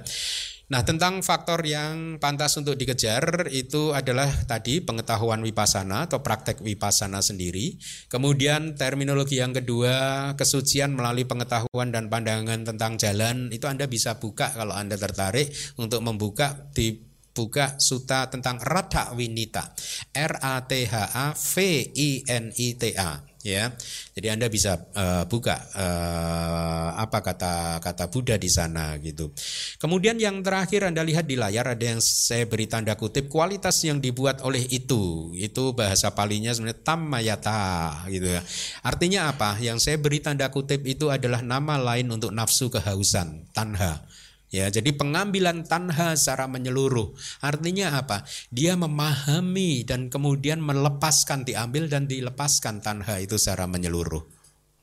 Nah, tentang faktor yang pantas untuk dikejar itu adalah tadi pengetahuan wipasana atau praktek wipasana sendiri. Kemudian terminologi yang kedua, kesucian melalui pengetahuan dan pandangan tentang jalan itu Anda bisa buka kalau Anda tertarik untuk membuka di buka suta tentang Radha Winita. R A T H A V I N I T A ya. Jadi Anda bisa uh, buka uh, apa kata kata Buddha di sana gitu. Kemudian yang terakhir Anda lihat di layar ada yang saya beri tanda kutip kualitas yang dibuat oleh itu. Itu bahasa palinya sebenarnya tamayata gitu ya. Artinya apa? Yang saya beri tanda kutip itu adalah nama lain untuk nafsu kehausan, tanha. Ya, jadi pengambilan tanha secara menyeluruh. Artinya apa? Dia memahami dan kemudian melepaskan diambil dan dilepaskan tanha itu secara menyeluruh.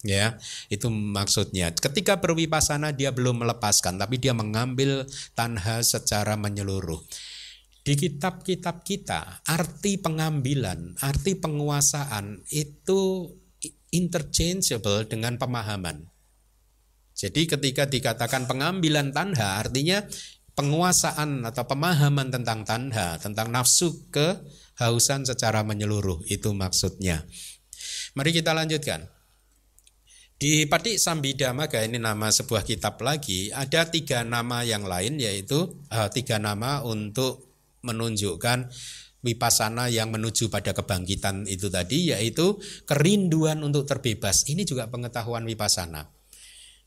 Ya, itu maksudnya. Ketika berwipasana dia belum melepaskan tapi dia mengambil tanha secara menyeluruh. Di kitab-kitab kita, arti pengambilan, arti penguasaan itu interchangeable dengan pemahaman. Jadi ketika dikatakan pengambilan tanha artinya penguasaan atau pemahaman tentang tanha, tentang nafsu kehausan secara menyeluruh itu maksudnya. Mari kita lanjutkan. Di Patik Sambidamaga ini nama sebuah kitab lagi ada tiga nama yang lain yaitu uh, tiga nama untuk menunjukkan wipasana yang menuju pada kebangkitan itu tadi yaitu kerinduan untuk terbebas. Ini juga pengetahuan wipasana.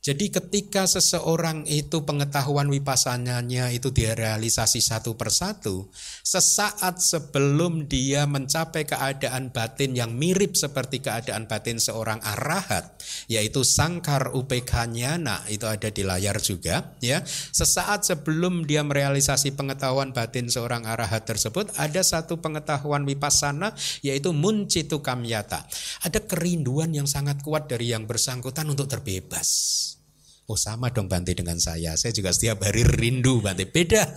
Jadi ketika seseorang itu pengetahuan wipasananya itu direalisasi satu persatu, sesaat sebelum dia mencapai keadaan batin yang mirip seperti keadaan batin seorang arahat, yaitu sangkar upekanyana itu ada di layar juga, ya. Sesaat sebelum dia merealisasi pengetahuan batin seorang arahat tersebut, ada satu pengetahuan wipasana yaitu muncitu kamyata. Ada kerinduan yang sangat kuat dari yang bersangkutan untuk terbebas. Oh sama dong Bante dengan saya. Saya juga setiap hari rindu Bante. Beda.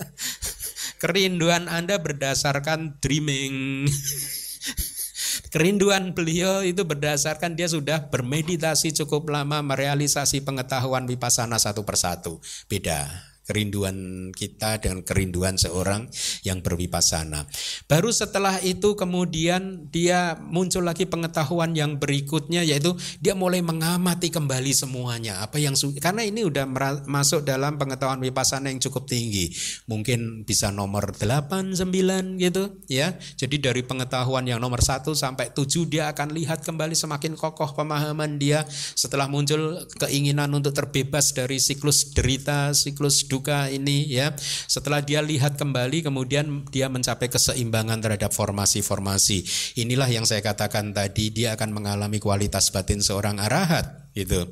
[LAUGHS] Kerinduan Anda berdasarkan dreaming. [LAUGHS] Kerinduan beliau itu berdasarkan dia sudah bermeditasi cukup lama merealisasi pengetahuan wipasana satu persatu. Beda. Kerinduan kita dengan kerinduan seorang yang berwipasana. Baru setelah itu kemudian dia muncul lagi pengetahuan yang berikutnya yaitu dia mulai mengamati kembali semuanya apa yang karena ini udah masuk dalam pengetahuan wipasana yang cukup tinggi. Mungkin bisa nomor 8 9 gitu ya. Jadi dari pengetahuan yang nomor 1 sampai 7 dia akan lihat kembali semakin kokoh pemahaman dia setelah muncul keinginan untuk terbebas dari siklus derita, siklus duka ini ya. Setelah dia lihat kembali kemudian dia mencapai keseimbangan terhadap formasi-formasi. Inilah yang saya katakan tadi dia akan mengalami kualitas batin seorang arahat gitu.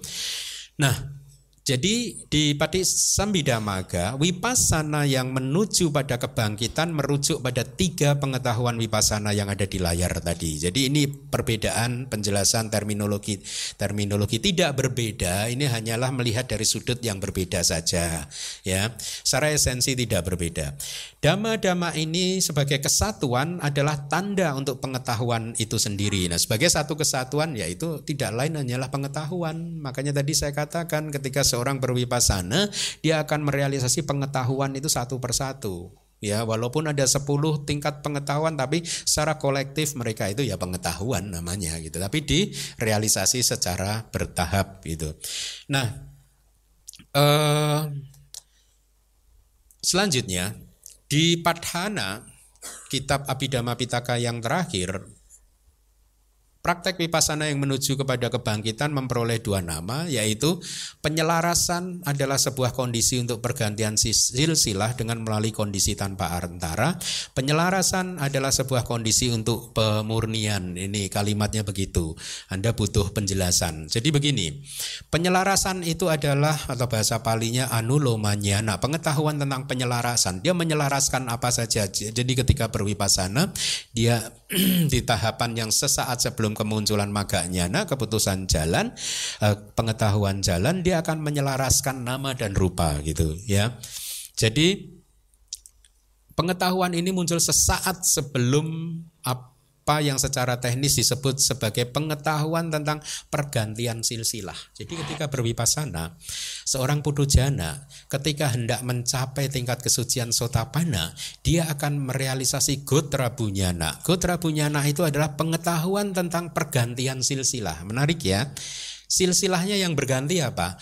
Nah, jadi di Pati Sambidamaga, wipasana yang menuju pada kebangkitan merujuk pada tiga pengetahuan wipasana yang ada di layar tadi. Jadi ini perbedaan penjelasan terminologi terminologi tidak berbeda. Ini hanyalah melihat dari sudut yang berbeda saja, ya. Secara esensi tidak berbeda. Dhamma-dhamma ini sebagai kesatuan adalah tanda untuk pengetahuan itu sendiri. Nah, sebagai satu kesatuan yaitu tidak lain hanyalah pengetahuan. Makanya tadi saya katakan ketika seorang berwipasana, dia akan merealisasi pengetahuan itu satu persatu. Ya, walaupun ada 10 tingkat pengetahuan tapi secara kolektif mereka itu ya pengetahuan namanya gitu. Tapi direalisasi secara bertahap gitu. Nah, eh, selanjutnya di Padhana, kitab Abhidhamma Pitaka yang terakhir, Praktek wipasana yang menuju kepada kebangkitan memperoleh dua nama, yaitu penyelarasan adalah sebuah kondisi untuk pergantian silsilah dengan melalui kondisi tanpa antara. Penyelarasan adalah sebuah kondisi untuk pemurnian. Ini kalimatnya begitu. Anda butuh penjelasan. Jadi begini, penyelarasan itu adalah atau bahasa palinya anulomanya. Nah, pengetahuan tentang penyelarasan, dia menyelaraskan apa saja. Jadi ketika berwipasana, dia [CLEARS THROAT] di tahapan yang sesaat sebelum kemunculan maganya. Nah keputusan jalan eh, pengetahuan jalan dia akan menyelaraskan nama dan rupa gitu ya. Jadi pengetahuan ini muncul sesaat sebelum apa yang secara teknis disebut sebagai pengetahuan tentang pergantian silsilah. Jadi ketika berwipasana, seorang pudujana ketika hendak mencapai tingkat kesucian sotapana, dia akan merealisasi gotra bunyana. Gotra bunyana itu adalah pengetahuan tentang pergantian silsilah. Menarik ya. Silsilahnya yang berganti apa?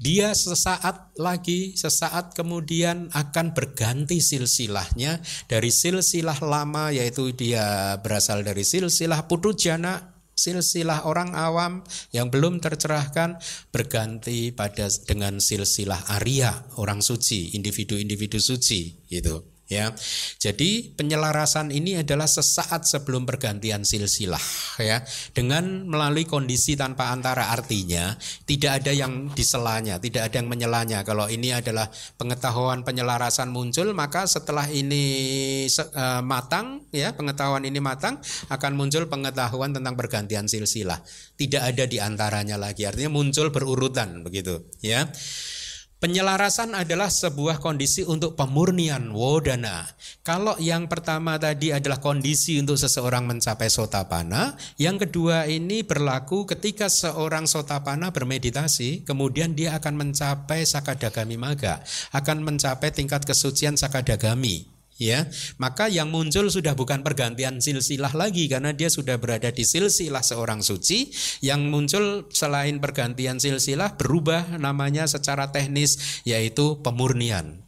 Dia sesaat lagi, sesaat kemudian akan berganti silsilahnya dari silsilah lama yaitu dia berasal dari silsilah putujana silsilah orang awam yang belum tercerahkan berganti pada dengan silsilah Arya orang suci individu-individu suci gitu ya. Jadi penyelarasan ini adalah sesaat sebelum pergantian silsilah ya. Dengan melalui kondisi tanpa antara artinya tidak ada yang diselanya, tidak ada yang menyelanya. Kalau ini adalah pengetahuan penyelarasan muncul, maka setelah ini uh, matang ya, pengetahuan ini matang akan muncul pengetahuan tentang pergantian silsilah. Tidak ada di antaranya lagi. Artinya muncul berurutan begitu ya. Penyelarasan adalah sebuah kondisi untuk pemurnian wodana. Kalau yang pertama tadi adalah kondisi untuk seseorang mencapai sotapana, yang kedua ini berlaku ketika seorang sotapana bermeditasi, kemudian dia akan mencapai sakadagami maga, akan mencapai tingkat kesucian sakadagami ya maka yang muncul sudah bukan pergantian silsilah lagi karena dia sudah berada di silsilah seorang suci. Yang muncul selain pergantian silsilah berubah namanya secara teknis yaitu pemurnian.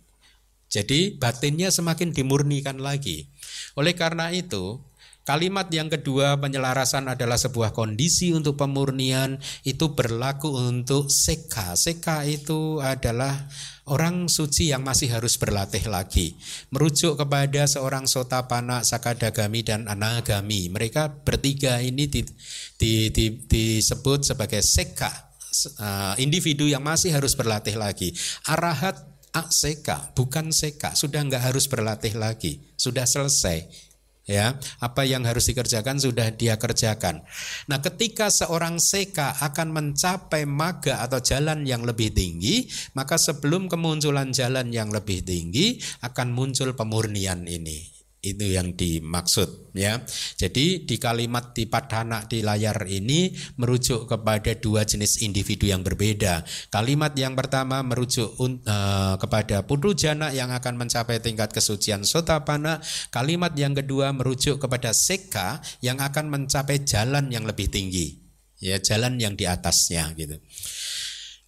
Jadi batinnya semakin dimurnikan lagi. Oleh karena itu Kalimat yang kedua penyelarasan adalah sebuah kondisi untuk pemurnian itu berlaku untuk seka. Seka itu adalah orang suci yang masih harus berlatih lagi. Merujuk kepada seorang sotapana, sakadagami dan anagami. Mereka bertiga ini di, di, di, disebut sebagai seka. Uh, individu yang masih harus berlatih lagi. Arahat aseka, bukan seka, sudah nggak harus berlatih lagi, sudah selesai ya apa yang harus dikerjakan sudah dia kerjakan. Nah ketika seorang seka akan mencapai maga atau jalan yang lebih tinggi maka sebelum kemunculan jalan yang lebih tinggi akan muncul pemurnian ini itu yang dimaksud ya. Jadi di kalimat di padana di layar ini merujuk kepada dua jenis individu yang berbeda. Kalimat yang pertama merujuk uh, kepada jana yang akan mencapai tingkat kesucian sotapana. Kalimat yang kedua merujuk kepada seka yang akan mencapai jalan yang lebih tinggi. Ya, jalan yang di atasnya gitu.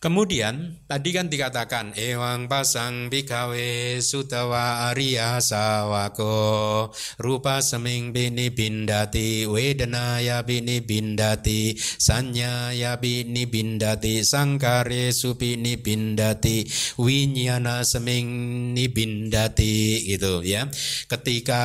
Kemudian tadi kan dikatakan ewang pasang bikawe sutawa arya sawako rupa seming bini bindati wedana ya bini bindati sanya ya bini bindati sangkare supini bindati winyana seming ni bindati gitu ya. Ketika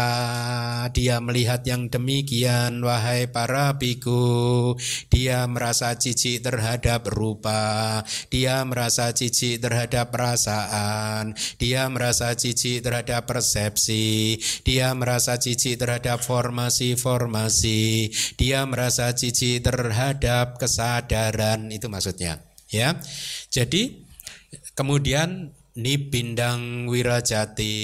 dia melihat yang demikian wahai para biku dia merasa jijik terhadap rupa dia merasa jijik terhadap perasaan, dia merasa jijik terhadap persepsi, dia merasa jijik terhadap formasi-formasi, dia merasa jijik terhadap kesadaran. Itu maksudnya, ya. Jadi kemudian Nibindang wirajati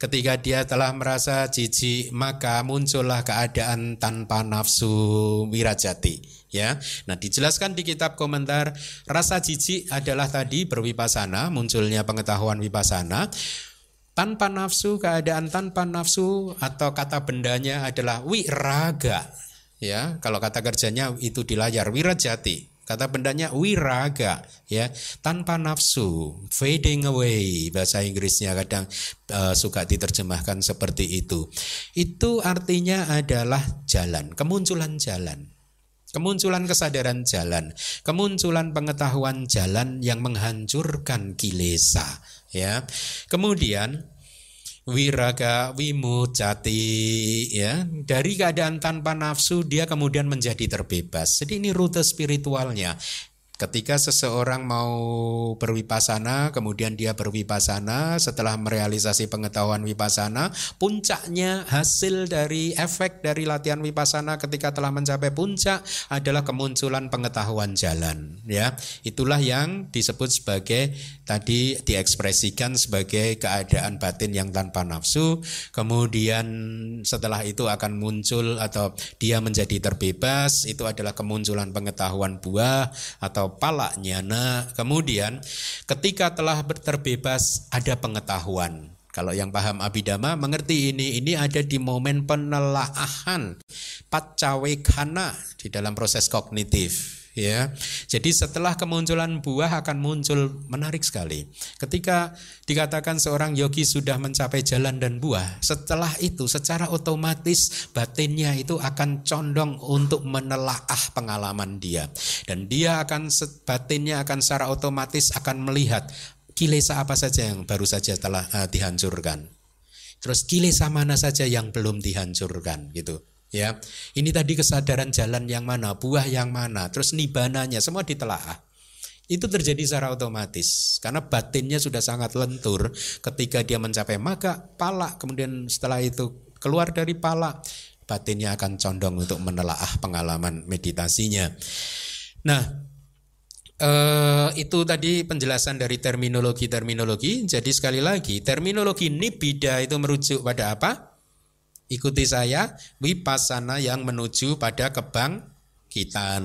Ketika dia telah merasa jijik Maka muncullah keadaan tanpa nafsu wirajati ya. Nah, dijelaskan di kitab komentar rasa jijik adalah tadi berwipasana, munculnya pengetahuan wipasana. Tanpa nafsu, keadaan tanpa nafsu atau kata bendanya adalah wiraga. Ya, kalau kata kerjanya itu di layar wirajati. Kata bendanya wiraga ya, tanpa nafsu, fading away bahasa Inggrisnya kadang uh, suka diterjemahkan seperti itu. Itu artinya adalah jalan, kemunculan jalan. Kemunculan kesadaran jalan, kemunculan pengetahuan jalan yang menghancurkan kilesa, ya. Kemudian wiraga wimucati ya. Dari keadaan tanpa nafsu dia kemudian menjadi terbebas. Jadi ini rute spiritualnya Ketika seseorang mau berwipasana, kemudian dia berwipasana setelah merealisasi pengetahuan wipasana, puncaknya hasil dari efek dari latihan wipasana ketika telah mencapai puncak adalah kemunculan pengetahuan jalan, ya. Itulah yang disebut sebagai tadi diekspresikan sebagai keadaan batin yang tanpa nafsu, kemudian setelah itu akan muncul atau dia menjadi terbebas, itu adalah kemunculan pengetahuan buah atau palaknya. Nah, kemudian ketika telah terbebas ada pengetahuan. Kalau yang paham abidama mengerti ini, ini ada di momen penelaahan pacawekana di dalam proses kognitif ya. Jadi setelah kemunculan buah akan muncul menarik sekali. Ketika dikatakan seorang yogi sudah mencapai jalan dan buah, setelah itu secara otomatis batinnya itu akan condong untuk menelaah pengalaman dia dan dia akan batinnya akan secara otomatis akan melihat kilesa apa saja yang baru saja telah uh, dihancurkan. Terus kilesa mana saja yang belum dihancurkan gitu ya ini tadi kesadaran jalan yang mana buah yang mana terus nibananya semua ditelaah itu terjadi secara otomatis karena batinnya sudah sangat lentur ketika dia mencapai maka pala kemudian setelah itu keluar dari pala batinnya akan condong untuk menelaah pengalaman meditasinya nah Uh, itu tadi penjelasan dari terminologi-terminologi. Jadi sekali lagi, terminologi nibida itu merujuk pada apa? Ikuti saya wipasana yang menuju pada kebangkitan.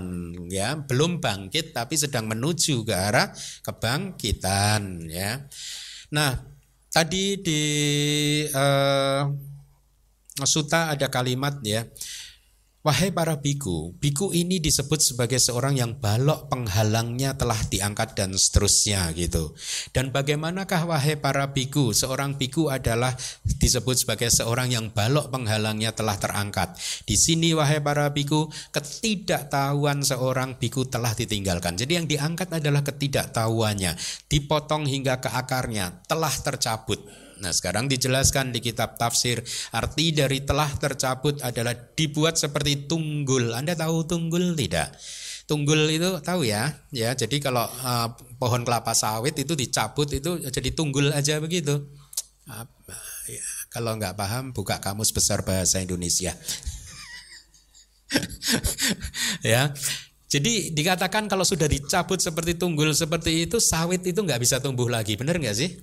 Ya belum bangkit tapi sedang menuju ke arah kebangkitan ya. Nah tadi di uh, suta ada kalimat ya Wahai para biku, biku ini disebut sebagai seorang yang balok penghalangnya telah diangkat dan seterusnya gitu. Dan bagaimanakah wahai para biku, seorang biku adalah disebut sebagai seorang yang balok penghalangnya telah terangkat. Di sini wahai para biku, ketidaktahuan seorang biku telah ditinggalkan. Jadi yang diangkat adalah ketidaktahuannya, dipotong hingga ke akarnya, telah tercabut. Nah sekarang dijelaskan di kitab tafsir arti dari telah tercabut adalah dibuat seperti tunggul. Anda tahu tunggul tidak? Tunggul itu tahu ya, ya. Jadi kalau uh, pohon kelapa sawit itu dicabut itu jadi tunggul aja begitu. Uh, ya, kalau nggak paham buka kamus besar bahasa Indonesia. [LAUGHS] ya. Jadi dikatakan kalau sudah dicabut seperti tunggul seperti itu sawit itu nggak bisa tumbuh lagi, benar nggak sih?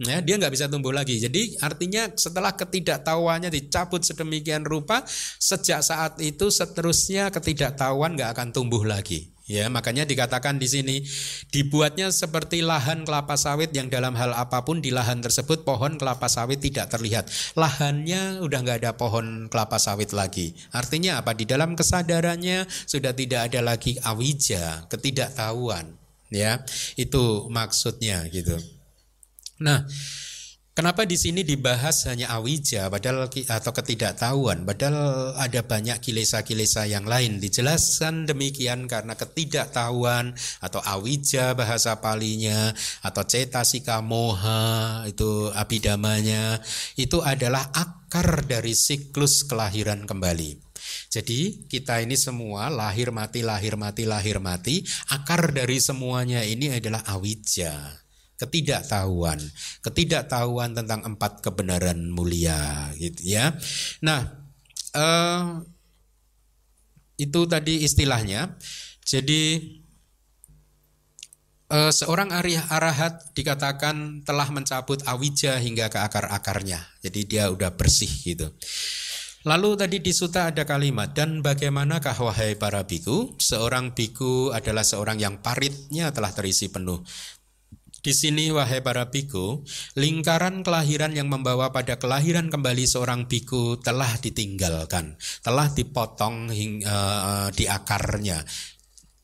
Ya, dia nggak bisa tumbuh lagi. Jadi artinya setelah ketidaktahuannya dicabut sedemikian rupa, sejak saat itu seterusnya ketidaktahuan nggak akan tumbuh lagi. Ya, makanya dikatakan di sini dibuatnya seperti lahan kelapa sawit yang dalam hal apa pun di lahan tersebut pohon kelapa sawit tidak terlihat. Lahannya udah nggak ada pohon kelapa sawit lagi. Artinya apa? Di dalam kesadarannya sudah tidak ada lagi awija, ketidaktahuan. Ya, itu maksudnya gitu. Nah, Kenapa di sini dibahas hanya awija padahal atau ketidaktahuan? Padahal ada banyak kilesa-kilesa yang lain. Dijelaskan demikian karena ketidaktahuan atau awija bahasa palinya atau cetasika moha itu abidamanya itu adalah akar dari siklus kelahiran kembali. Jadi kita ini semua lahir mati lahir mati lahir mati akar dari semuanya ini adalah awija ketidaktahuan, ketidaktahuan tentang empat kebenaran mulia, gitu ya. Nah, uh, itu tadi istilahnya. Jadi uh, seorang arih arahat dikatakan telah mencabut awija hingga ke akar-akarnya. Jadi dia udah bersih gitu. Lalu tadi di suta ada kalimat dan bagaimanakah wahai para biku seorang biku adalah seorang yang paritnya telah terisi penuh di sini wahai para biku, lingkaran kelahiran yang membawa pada kelahiran kembali seorang biku telah ditinggalkan, telah dipotong hing, uh, di akarnya.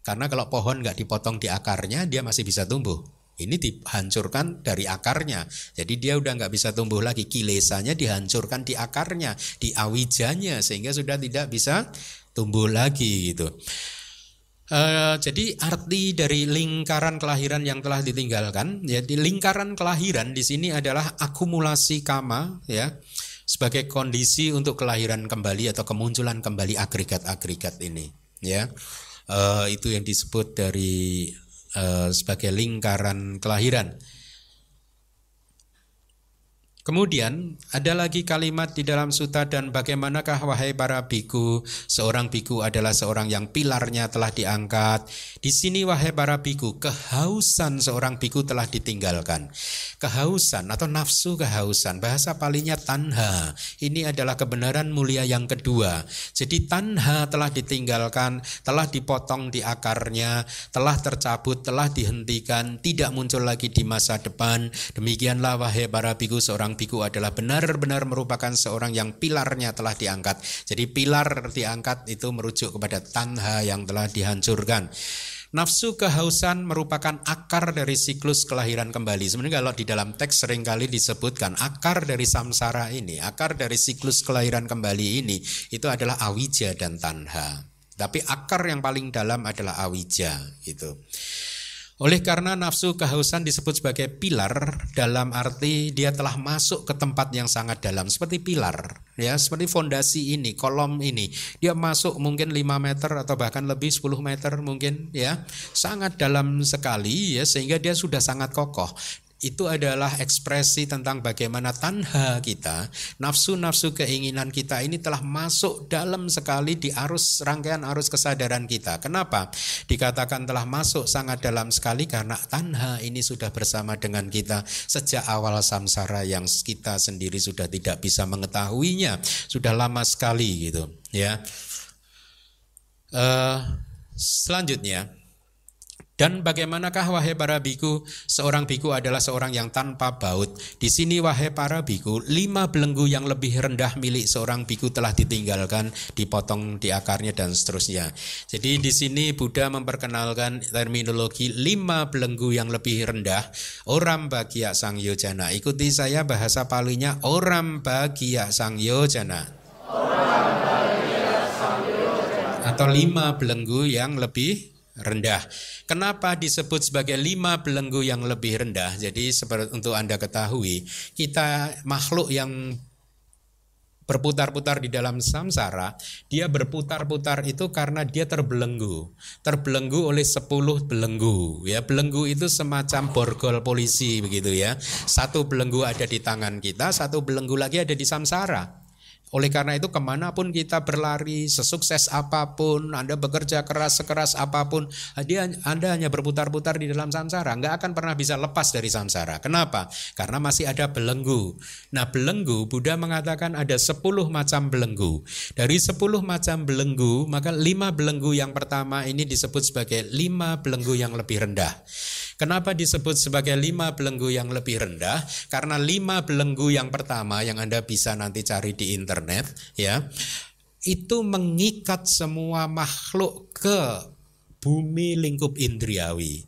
Karena kalau pohon nggak dipotong di akarnya, dia masih bisa tumbuh. Ini dihancurkan dari akarnya, jadi dia udah nggak bisa tumbuh lagi. Kilesanya dihancurkan di akarnya, di awijanya, sehingga sudah tidak bisa tumbuh lagi gitu. Uh, jadi arti dari lingkaran kelahiran yang telah ditinggalkan, jadi lingkaran kelahiran di sini adalah akumulasi kama, ya, sebagai kondisi untuk kelahiran kembali atau kemunculan kembali agregat-agregat ini, ya, uh, itu yang disebut dari uh, sebagai lingkaran kelahiran. Kemudian ada lagi kalimat di dalam suta dan bagaimanakah wahai para biku seorang biku adalah seorang yang pilarnya telah diangkat. Di sini wahai para biku kehausan seorang biku telah ditinggalkan. Kehausan atau nafsu kehausan bahasa palingnya tanha. Ini adalah kebenaran mulia yang kedua. Jadi tanha telah ditinggalkan, telah dipotong di akarnya, telah tercabut, telah dihentikan, tidak muncul lagi di masa depan. Demikianlah wahai para biku seorang biku adalah benar-benar merupakan seorang yang pilarnya telah diangkat. Jadi pilar diangkat itu merujuk kepada tanha yang telah dihancurkan. Nafsu kehausan merupakan akar dari siklus kelahiran kembali. Sebenarnya kalau di dalam teks sering kali disebutkan akar dari samsara ini, akar dari siklus kelahiran kembali ini itu adalah awija dan tanha. Tapi akar yang paling dalam adalah awija itu. Oleh karena nafsu kehausan disebut sebagai pilar dalam arti dia telah masuk ke tempat yang sangat dalam. Seperti pilar ya seperti fondasi ini kolom ini. Dia masuk mungkin 5 meter atau bahkan lebih 10 meter mungkin ya. Sangat dalam sekali ya sehingga dia sudah sangat kokoh itu adalah ekspresi tentang bagaimana tanha kita, nafsu-nafsu keinginan kita ini telah masuk dalam sekali di arus rangkaian arus kesadaran kita. Kenapa? Dikatakan telah masuk sangat dalam sekali karena tanha ini sudah bersama dengan kita sejak awal samsara yang kita sendiri sudah tidak bisa mengetahuinya, sudah lama sekali gitu, ya. Uh, selanjutnya dan bagaimanakah wahai para biku? Seorang biku adalah seorang yang tanpa baut. Di sini wahai para biku, lima belenggu yang lebih rendah milik seorang biku telah ditinggalkan, dipotong di akarnya dan seterusnya. Jadi di sini Buddha memperkenalkan terminologi lima belenggu yang lebih rendah. Orang bagia sang yojana. Ikuti saya bahasa palinya orang bagia sang yojana. Atau lima belenggu yang lebih rendah. Kenapa disebut sebagai lima belenggu yang lebih rendah? Jadi seperti untuk Anda ketahui, kita makhluk yang berputar-putar di dalam samsara, dia berputar-putar itu karena dia terbelenggu. Terbelenggu oleh sepuluh belenggu. Ya, belenggu itu semacam borgol polisi begitu ya. Satu belenggu ada di tangan kita, satu belenggu lagi ada di samsara. Oleh karena itu ke mana pun kita berlari, sesukses apa pun, Anda bekerja keras sekeras apa pun, Anda hanya berputar-putar di dalam samsara, nggak akan pernah bisa lepas dari samsara. Kenapa? Karena masih ada belenggu. Nah belenggu, Buddha mengatakan ada 10 macam belenggu. Dari 10 macam belenggu, maka lima belenggu yang pertama ini disebut sebagai lima belenggu yang lebih rendah. Kenapa disebut sebagai lima belenggu yang lebih rendah? Karena lima belenggu yang pertama yang Anda bisa nanti cari di internet ya, itu mengikat semua makhluk ke bumi lingkup indriawi.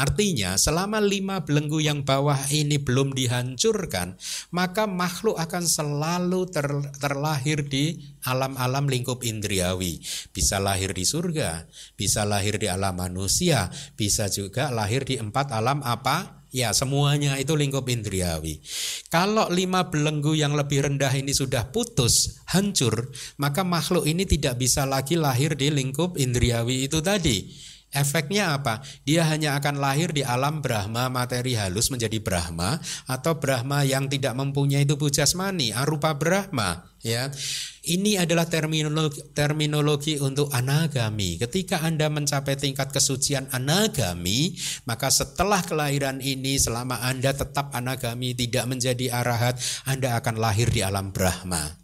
Artinya selama lima belenggu yang bawah ini belum dihancurkan, maka makhluk akan selalu ter, terlahir di alam-alam lingkup indriawi. Bisa lahir di surga, bisa lahir di alam manusia, bisa juga lahir di empat alam apa? Ya semuanya itu lingkup indriawi. Kalau lima belenggu yang lebih rendah ini sudah putus, hancur, maka makhluk ini tidak bisa lagi lahir di lingkup indriawi itu tadi. Efeknya apa? Dia hanya akan lahir di alam Brahma materi halus menjadi Brahma atau Brahma yang tidak mempunyai tubuh jasmani, arupa Brahma, ya. Ini adalah terminologi, terminologi untuk anagami. Ketika Anda mencapai tingkat kesucian anagami, maka setelah kelahiran ini selama Anda tetap anagami tidak menjadi arahat, Anda akan lahir di alam Brahma.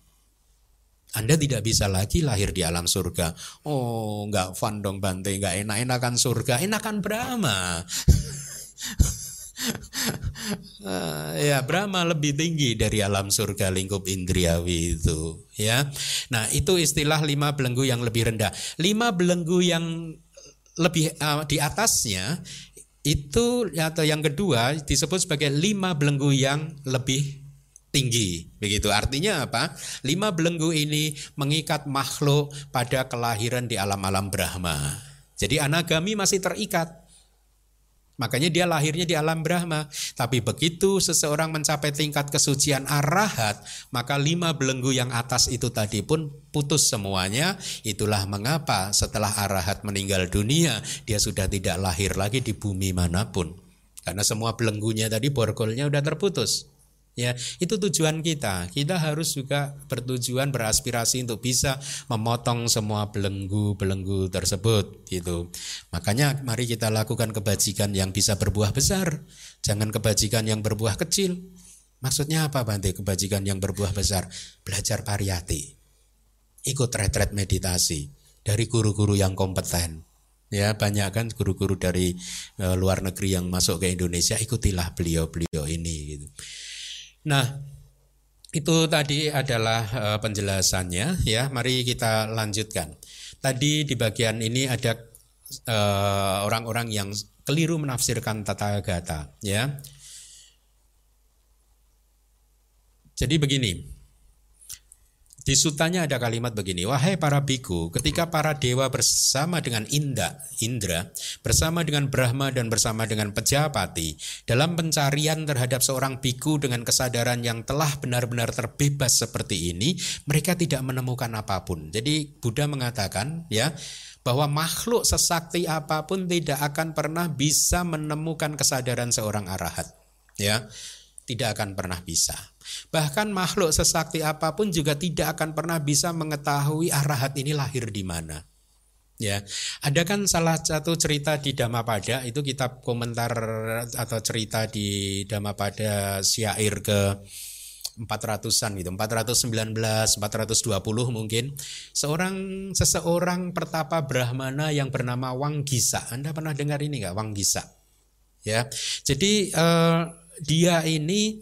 Anda tidak bisa lagi lahir di alam surga. Oh, nggak fun dong Bante, nggak enak-enakan surga, enakan Brahma. uh, [LAUGHS] ya Brahma lebih tinggi dari alam surga lingkup indriawi itu ya nah itu istilah lima belenggu yang lebih rendah lima belenggu yang lebih uh, di atasnya itu atau yang kedua disebut sebagai lima belenggu yang lebih tinggi. Begitu artinya apa? Lima belenggu ini mengikat makhluk pada kelahiran di alam-alam Brahma. Jadi anagami masih terikat. Makanya dia lahirnya di alam Brahma. Tapi begitu seseorang mencapai tingkat kesucian arahat, maka lima belenggu yang atas itu tadi pun putus semuanya. Itulah mengapa setelah arahat meninggal dunia, dia sudah tidak lahir lagi di bumi mana pun. Karena semua belenggunya tadi borgolnya sudah terputus. Ya, itu tujuan kita. Kita harus juga bertujuan beraspirasi untuk bisa memotong semua belenggu-belenggu tersebut gitu. Makanya mari kita lakukan kebajikan yang bisa berbuah besar, jangan kebajikan yang berbuah kecil. Maksudnya apa Bante? Kebajikan yang berbuah besar, belajar pariyati. Ikut retret meditasi dari guru-guru yang kompeten. Ya, banyak kan guru-guru dari e, luar negeri yang masuk ke Indonesia, ikutilah beliau-beliau ini gitu. Nah, itu tadi adalah uh, penjelasannya ya. Mari kita lanjutkan. Tadi di bagian ini ada eh, orang-orang yang keliru menafsirkan tata gata ya. Jadi begini, di sutanya ada kalimat begini, wahai para biku, ketika para dewa bersama dengan Inda, Indra, bersama dengan Brahma dan bersama dengan Pejapati, dalam pencarian terhadap seorang biku dengan kesadaran yang telah benar-benar terbebas seperti ini, mereka tidak menemukan apa pun. Jadi Buddha mengatakan, ya, bahwa makhluk sesakti apa pun tidak akan pernah bisa menemukan kesadaran seorang arahat. Ya, tidak akan pernah bisa. Bahkan makhluk sesakti apa pun juga tidak akan pernah bisa mengetahui arahat ini lahir di mana. Ya, ada kan salah satu cerita di Dhammapada itu kitab komentar atau cerita di Dhammapada syair ke 400-an gitu, 419, 420 mungkin. Seorang seseorang pertapa Brahmana yang bernama Wanggisa. Anda pernah dengar ini nggak Wanggisa? Ya. Jadi eh, dia ini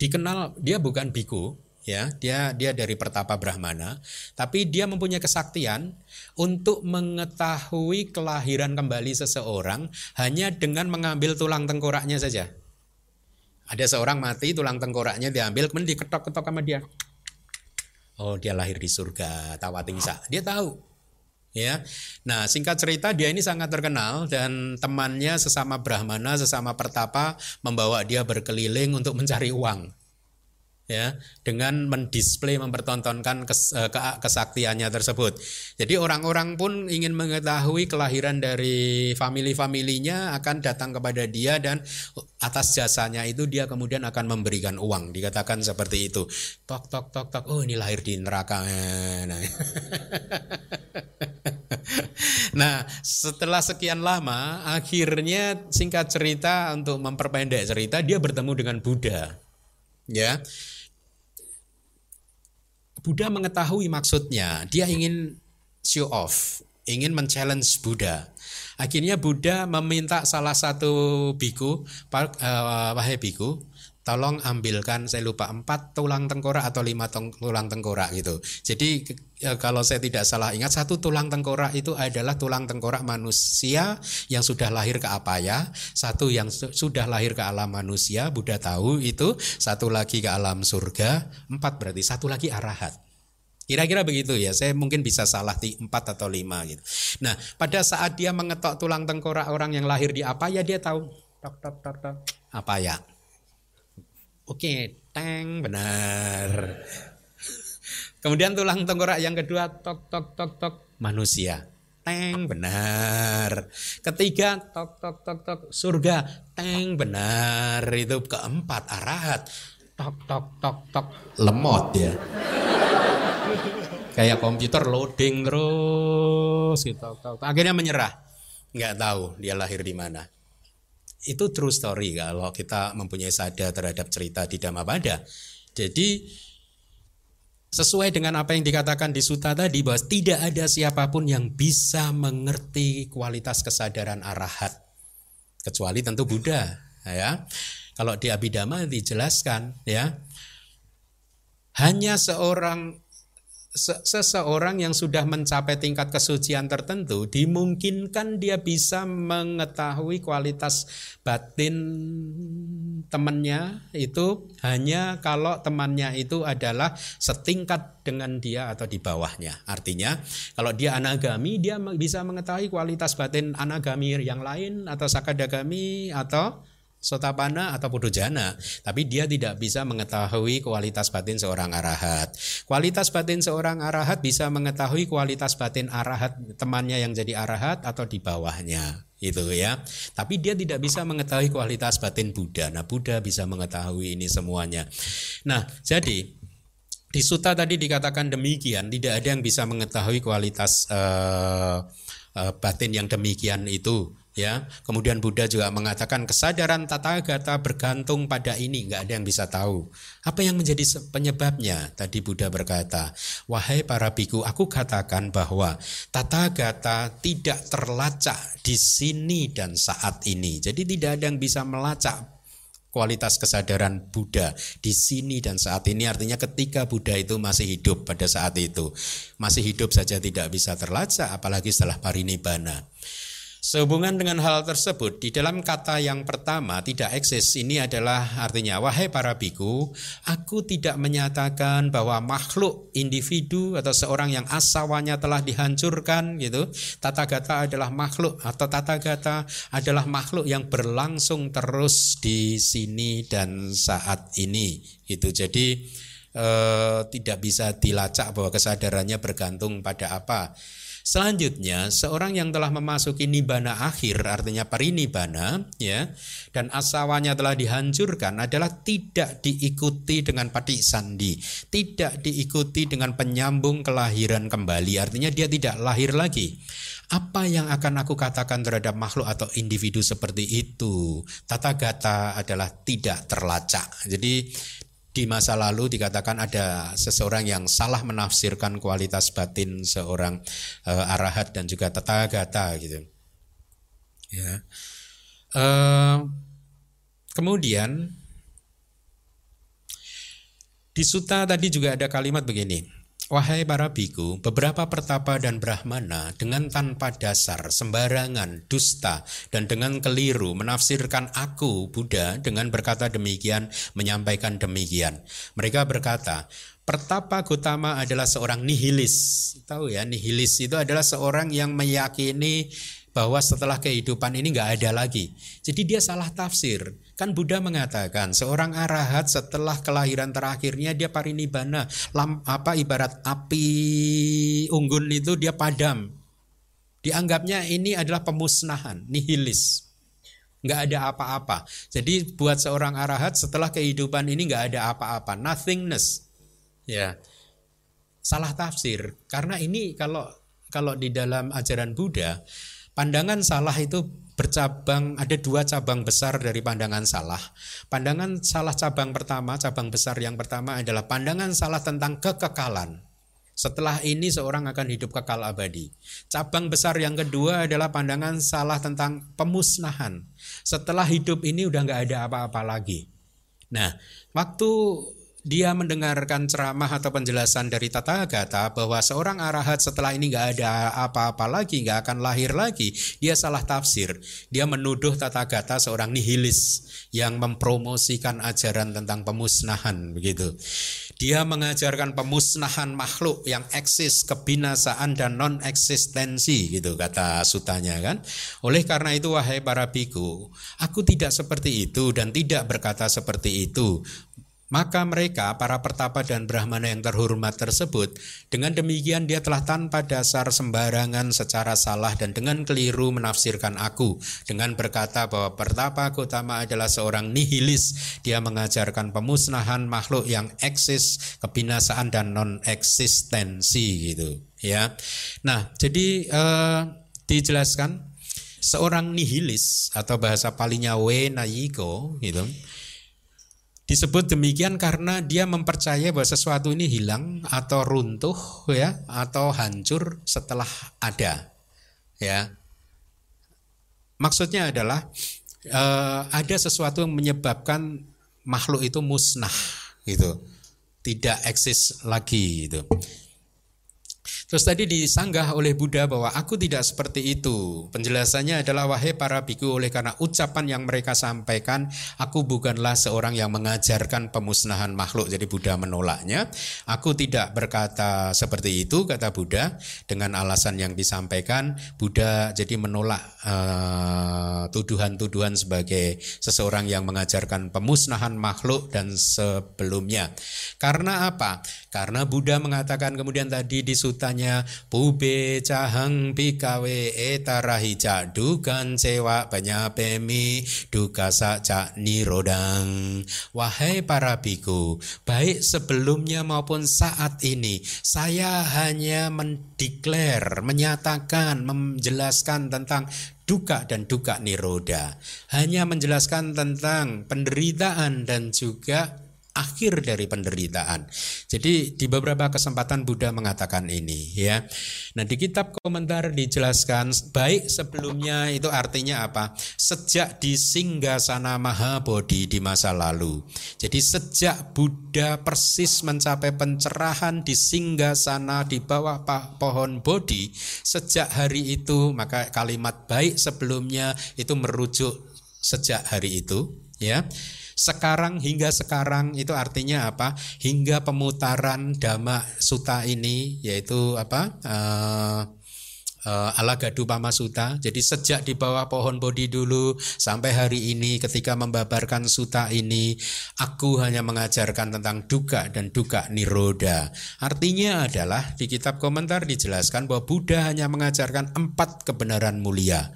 dikenal dia bukan biku ya. Dia dia dari pertapa brahmana. Tapi dia mempunyai kesaktian untuk mengetahui kelahiran kembali seseorang hanya dengan mengambil tulang tengkoraknya saja. Ada seorang mati tulang tengkoraknya diambil kemudian diketok-ketok sama dia. Oh dia lahir di surga tawatingsa dia tahu ya. Nah, singkat cerita dia ini sangat terkenal dan temannya sesama brahmana, sesama pertapa membawa dia berkeliling untuk mencari uang. Ya dengan mendisplay mempertontonkan kes, uh, kesaktiannya tersebut. Jadi orang-orang pun ingin mengetahui kelahiran dari family-familinya akan datang kepada dia dan atas jasanya itu dia kemudian akan memberikan uang. Dikatakan seperti itu. Tok tok tok tok. Oh ini lahir di neraka. Nah, [LAUGHS] nah setelah sekian lama akhirnya singkat cerita untuk memperpendek cerita dia bertemu dengan Buddha. Ya. Buddha mengetahui maksudnya. Dia ingin show off, ingin men-challenge Buddha. Akhirnya Buddha meminta salah satu biku, uh, wahai biku, tolong ambilkan saya lupa empat tulang tengkorak atau lima tulang tengkorak gitu. Jadi ya, kalau saya tidak salah ingat satu tulang tengkorak itu adalah tulang tengkorak manusia yang sudah lahir ke apa ya, satu yang su sudah lahir ke alam manusia, Buddha tahu itu, satu lagi ke alam surga, empat berarti satu lagi arahat. Kira-kira begitu ya, saya mungkin bisa salah di empat atau lima gitu. Nah, pada saat dia mengetok tulang tengkorak orang yang lahir di apa ya dia tahu tok tok tok tok apa ya. Oke, teng benar. Kemudian tulang tengkorak yang kedua tok tok tok tok manusia. Teng benar. Ketiga tok tok tok tok surga. Teng benar. Itu keempat arahat. Tok tok tok tok lemot ya kayak komputer loading terus gitu akhirnya menyerah nggak tahu dia lahir di mana itu true story kalau kita mempunyai sadar terhadap cerita di Dhammapada jadi sesuai dengan apa yang dikatakan di Suta tadi bahwa tidak ada siapa pun yang bisa mengerti kualitas kesadaran arahat. Kecuali tentu Buddha ya. Kalau di Abhidhamma dijelaskan ya hanya seorang seseorang yang sudah mencapai tingkat kesucian tertentu dimungkinkan dia bisa mengetahui kualitas batin temannya itu hanya kalau temannya itu adalah setingkat dengan dia atau di bawahnya. Artinya kalau dia anagami dia bisa mengetahui kualitas batin anagami yang lain atau sakadagami atau sotapana atau pudujana, tapi dia tidak bisa mengetahui kualitas batin seorang arahat. Kualitas batin seorang arahat bisa mengetahui kualitas batin arahat temannya yang jadi arahat atau di bawahnya itu ya. Tapi dia tidak bisa mengetahui kualitas batin Buddha. Nah, Buddha bisa mengetahui ini semuanya. Nah, jadi di suta tadi dikatakan demikian, tidak ada yang bisa mengetahui kualitas uh, uh, batin yang demikian itu ya kemudian Buddha juga mengatakan kesadaran tata gata bergantung pada ini nggak ada yang bisa tahu. Apa yang menjadi penyebabnya? Tadi Buddha berkata wahai para biku aku katakan bahwa tata gata tidak terlacak di sini dan saat ini. Jadi tidak ada yang bisa melacak kualitas kesadaran Buddha di sini dan saat ini. Artinya ketika Buddha itu masih hidup pada saat itu masih hidup saja tidak bisa terlacak apalagi setelah parinibbana Sehubungan dengan hal tersebut, di dalam kata yang pertama tidak eksis ini adalah artinya wahai para biku, aku tidak menyatakan bahwa makhluk individu atau seorang yang asawanya telah dihancurkan gitu. Tata gata adalah makhluk atau tata gata adalah makhluk yang berlangsung terus di sini dan saat ini gitu. Jadi eh, tidak bisa dilacak bahwa kesadarannya bergantung pada apa Selanjutnya, seorang yang telah memasuki nibana akhir artinya parinibana ya dan asawanya telah dihancurkan adalah tidak diikuti dengan pati sandi, tidak diikuti dengan penyambung kelahiran kembali. Artinya dia tidak lahir lagi. Apa yang akan aku katakan terhadap makhluk atau individu seperti itu? Tata gata adalah tidak terlacak. Jadi di masa lalu dikatakan ada seseorang yang salah menafsirkan kualitas batin seorang uh, arahat dan juga gata gitu. Ya. Uh, kemudian di suta tadi juga ada kalimat begini. Wahai para biku, beberapa pertapa dan brahmana dengan tanpa dasar, sembarangan, dusta, dan dengan keliru menafsirkan aku, Buddha, dengan berkata demikian, menyampaikan demikian. Mereka berkata, Pertapa Gotama adalah seorang nihilis. Tahu ya, nihilis itu adalah seorang yang meyakini bahwa setelah kehidupan ini nggak ada lagi. Jadi dia salah tafsir. Kan Buddha mengatakan seorang arahat setelah kelahiran terakhirnya dia parinibbana, lam, apa ibarat api unggun itu dia padam. Dianggapnya ini adalah pemusnahan, nihilis. Nggak ada apa-apa. Jadi buat seorang arahat setelah kehidupan ini nggak ada apa-apa, nothingness. Ya. Salah tafsir. Karena ini kalau kalau di dalam ajaran Buddha, pandangan salah itu bercabang ada dua cabang besar dari pandangan salah. Pandangan salah cabang pertama, cabang besar yang pertama adalah pandangan salah tentang kekekalan. Setelah ini seorang akan hidup kekal abadi. Cabang besar yang kedua adalah pandangan salah tentang pemusnahan. Setelah hidup ini udah nggak ada apa-apa lagi. Nah, waktu dia mendengarkan ceramah atau penjelasan dari Tata Gata bahwa seorang arahat setelah ini nggak ada apa-apa lagi, nggak akan lahir lagi, dia salah tafsir. Dia menuduh Tata Gata seorang nihilis yang mempromosikan ajaran tentang pemusnahan begitu. Dia mengajarkan pemusnahan makhluk yang eksis, kebinasaan dan non eksistensi gitu kata sutanya kan. Oleh karena itu wahai para biku, aku tidak seperti itu dan tidak berkata seperti itu. Maka mereka, para pertapa dan brahmana yang terhormat tersebut, dengan demikian dia telah tanpa dasar sembarangan secara salah dan dengan keliru menafsirkan aku. Dengan berkata bahwa pertapa Gautama adalah seorang nihilis, dia mengajarkan pemusnahan makhluk yang eksis, kebinasaan dan non-eksistensi gitu. ya. Nah, jadi eh, dijelaskan seorang nihilis atau bahasa palingnya we nayiko gitu Disebut demikian karena dia mempercaya bahwa sesuatu ini hilang atau runtuh ya atau hancur setelah ada. Ya. Maksudnya adalah uh, ada sesuatu yang menyebabkan makhluk itu musnah gitu. Tidak eksis lagi gitu. Terus tadi disanggah oleh Buddha bahwa aku tidak seperti itu. Penjelasannya adalah wahai para biku oleh karena ucapan yang mereka sampaikan, aku bukanlah seorang yang mengajarkan pemusnahan makhluk. Jadi Buddha menolaknya. Aku tidak berkata seperti itu kata Buddha dengan alasan yang disampaikan. Buddha jadi menolak tuduhan tuduhan-tuduhan sebagai seseorang yang mengajarkan pemusnahan makhluk dan sebelumnya. Karena apa? Karena Buddha mengatakan kemudian tadi di sutanya Bube cahang bikawe etarahi dukan cewa pemi duka cak nirodang Wahai para biku Baik sebelumnya maupun saat ini Saya hanya mendeklar Menyatakan, menjelaskan tentang duka dan duka niroda. Hanya menjelaskan tentang penderitaan dan juga akhir dari penderitaan. Jadi di beberapa kesempatan Buddha mengatakan ini ya. Nah di kitab komentar dijelaskan baik sebelumnya itu artinya apa? Sejak di Singgasana Mahabodhi di masa lalu. Jadi sejak Buddha persis mencapai pencerahan di Singgasana di bawah pohon Bodhi, sejak hari itu maka kalimat baik sebelumnya itu merujuk sejak hari itu ya sekarang hingga sekarang itu artinya apa? Hingga pemutaran Dhamma Suta ini yaitu apa? Uh, uh, ala gadu pamasuta. Jadi sejak di bawah pohon bodhi dulu sampai hari ini ketika membabarkan suta ini, aku hanya mengajarkan tentang duka dan duka niroda. Artinya adalah di kitab komentar dijelaskan bahwa Buddha hanya mengajarkan empat kebenaran mulia.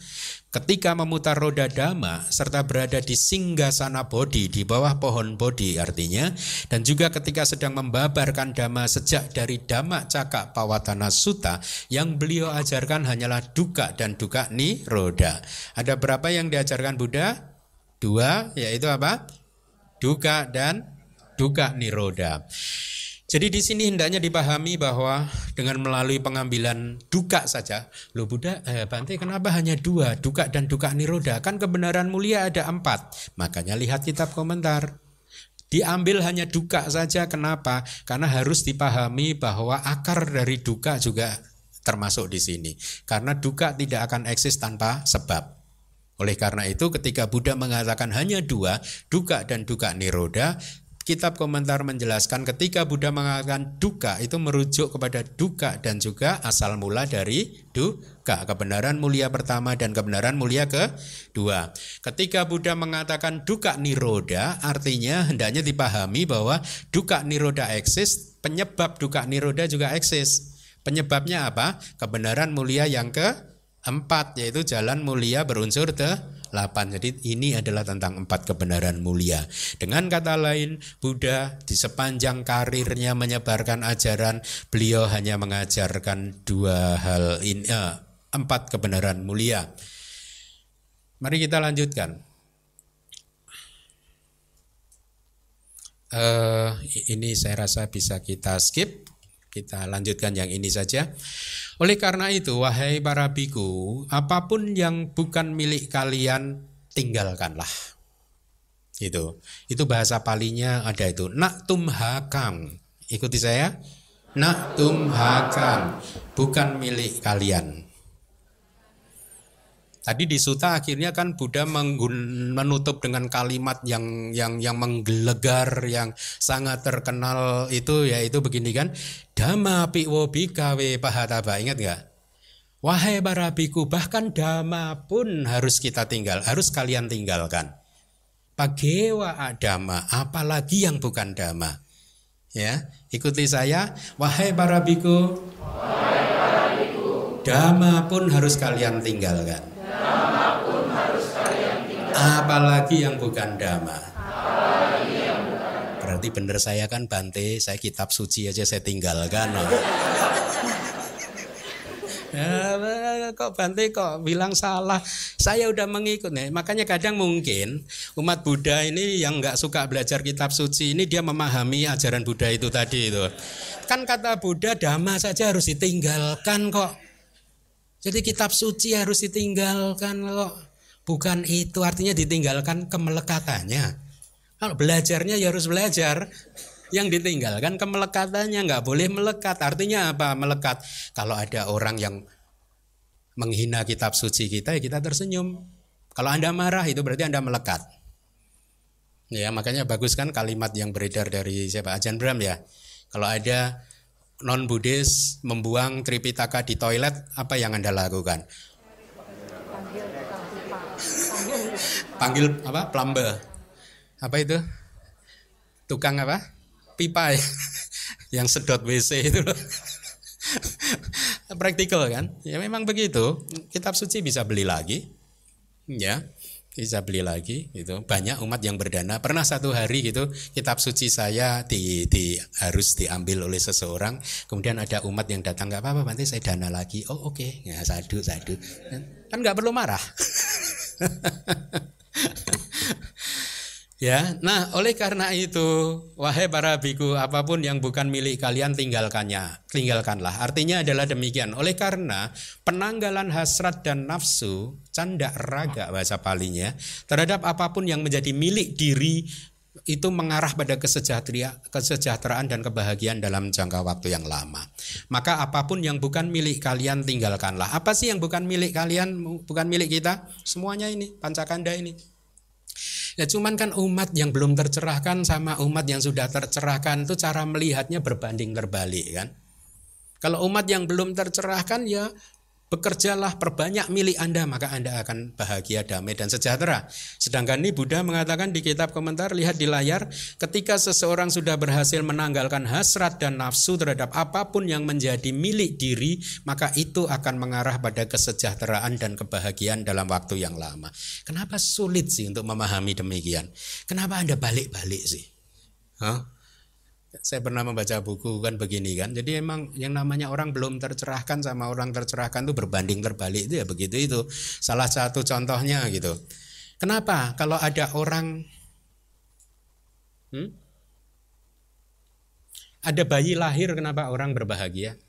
Ketika memutar roda dhamma serta berada di singgasana bodhi di bawah pohon bodhi artinya dan juga ketika sedang membabarkan dhamma sejak dari dhamma cakak pawatana sutta yang beliau ajarkan hanyalah duka dan duka ni roda. Ada berapa yang diajarkan Buddha? Dua, yaitu apa? Duka dan duka niroda. Jadi di sini hendaknya dipahami bahwa dengan melalui pengambilan duka saja, lo Buddha, eh, Bante kenapa hanya dua, duka dan duka niroda? Kan kebenaran mulia ada empat. Makanya lihat kitab komentar. Diambil hanya duka saja, kenapa? Karena harus dipahami bahwa akar dari duka juga termasuk di sini. Karena duka tidak akan eksis tanpa sebab. Oleh karena itu ketika Buddha mengatakan hanya dua, duka dan duka niroda, kitab komentar menjelaskan ketika Buddha mengatakan duka itu merujuk kepada duka dan juga asal mula dari duka. Kebenaran mulia pertama dan kebenaran mulia kedua. Ketika Buddha mengatakan duka niroda artinya hendaknya dipahami bahwa duka niroda eksis, penyebab duka niroda juga eksis. Penyebabnya apa? Kebenaran mulia yang keempat yaitu jalan mulia berunsur te 8. Jadi ini adalah tentang empat kebenaran mulia. Dengan kata lain, Buddha di sepanjang karirnya menyebarkan ajaran, beliau hanya mengajarkan dua hal ini, eh, empat kebenaran mulia. Mari kita lanjutkan. Uh, ini saya rasa bisa kita skip. Kita lanjutkan yang ini saja. Oleh karena itu, wahai para biku, apa pun yang bukan milik kalian, tinggalkanlah. Itu, itu bahasa palinya ada itu. Nak tum hakam. Ikuti saya. Nak tum hakam. Bukan milik kalian. Tadi di suta akhirnya kan Buddha menutup dengan kalimat yang yang yang menggelegar yang sangat terkenal itu yaitu begini kan Dhamma piwo bikawe pahataba ingat nggak? Wahai para biku bahkan dhamma pun harus kita tinggal harus kalian tinggalkan. Pagewa adama apalagi yang bukan dhamma. Ya, ikuti saya. Wahai para biku. Wahai para biku. Dhamma pun harus kalian tinggalkan apalagi yang bukan dhamma. Berarti benar saya kan Bante, saya kitab suci aja saya tinggalkan. Kok Bante kok bilang salah saya udah mengikut nih makanya kadang mungkin umat Buddha ini yang nggak suka belajar kitab suci ini dia memahami ajaran Buddha itu tadi itu kan kata Buddha dhamma saja harus ditinggalkan kok jadi kitab suci harus ditinggalkan kok Bukan itu artinya ditinggalkan kemelekatannya. Kalau belajarnya ya harus belajar. Yang ditinggalkan kemelekatannya nggak boleh melekat. Artinya apa melekat? Kalau ada orang yang menghina kitab suci kita ya kita tersenyum. Kalau Anda marah itu berarti Anda melekat. Ya, makanya bagus kan kalimat yang beredar dari siapa? Ajan Bram ya. Kalau ada non Buddhis membuang Tripitaka di toilet, apa yang Anda lakukan? panggil apa? Plumber. Apa itu? Tukang apa? Pipa ya? Yang sedot WC itu loh. Praktikal kan? Ya memang begitu. Kitab suci bisa beli lagi. Ya bisa beli lagi itu banyak umat yang berdana. Pernah satu hari gitu kitab suci saya di, di harus diambil oleh seseorang. Kemudian ada umat yang datang nggak apa-apa nanti saya dana lagi. Oh oke. Okay. ya sadu sadu. Kan nggak perlu marah [LAUGHS] Ya, nah oleh karena itu, wahai para biku, apa pun yang bukan milik kalian tinggalkannya, tinggalkanlah. Artinya adalah demikian. Oleh karena penanggalan hasrat dan nafsu, canda raga bahasa palinya, terhadap apa pun yang menjadi milik diri itu mengarah pada kesejahteraan dan kebahagiaan dalam jangka waktu yang lama. Maka apa pun yang bukan milik kalian tinggalkanlah. Apa sih yang bukan milik kalian, bukan milik kita? Semuanya ini, pancakanda ini. Ya cuman kan umat yang belum tercerahkan sama umat yang sudah tercerahkan itu cara melihatnya berbanding terbalik kan. Kalau umat yang belum tercerahkan ya Bekerjalah perbanyak milik Anda maka Anda akan bahagia, damai dan sejahtera. Sedangkan ini Buddha mengatakan di kitab komentar lihat di layar ketika seseorang sudah berhasil menanggalkan hasrat dan nafsu terhadap apa pun yang menjadi milik diri maka itu akan mengarah pada kesejahteraan dan kebahagiaan dalam waktu yang lama. Kenapa sulit sih untuk memahami demikian? Kenapa Anda balik-balik sih? Huh? Saya pernah membaca buku kan begini kan. Jadi emang yang namanya orang belum tercerahkan sama orang tercerahkan itu berbanding terbalik itu ya begitu itu. Salah satu contohnya gitu. Kenapa kalau ada orang hmm? ada bayi lahir kenapa orang berbahagia?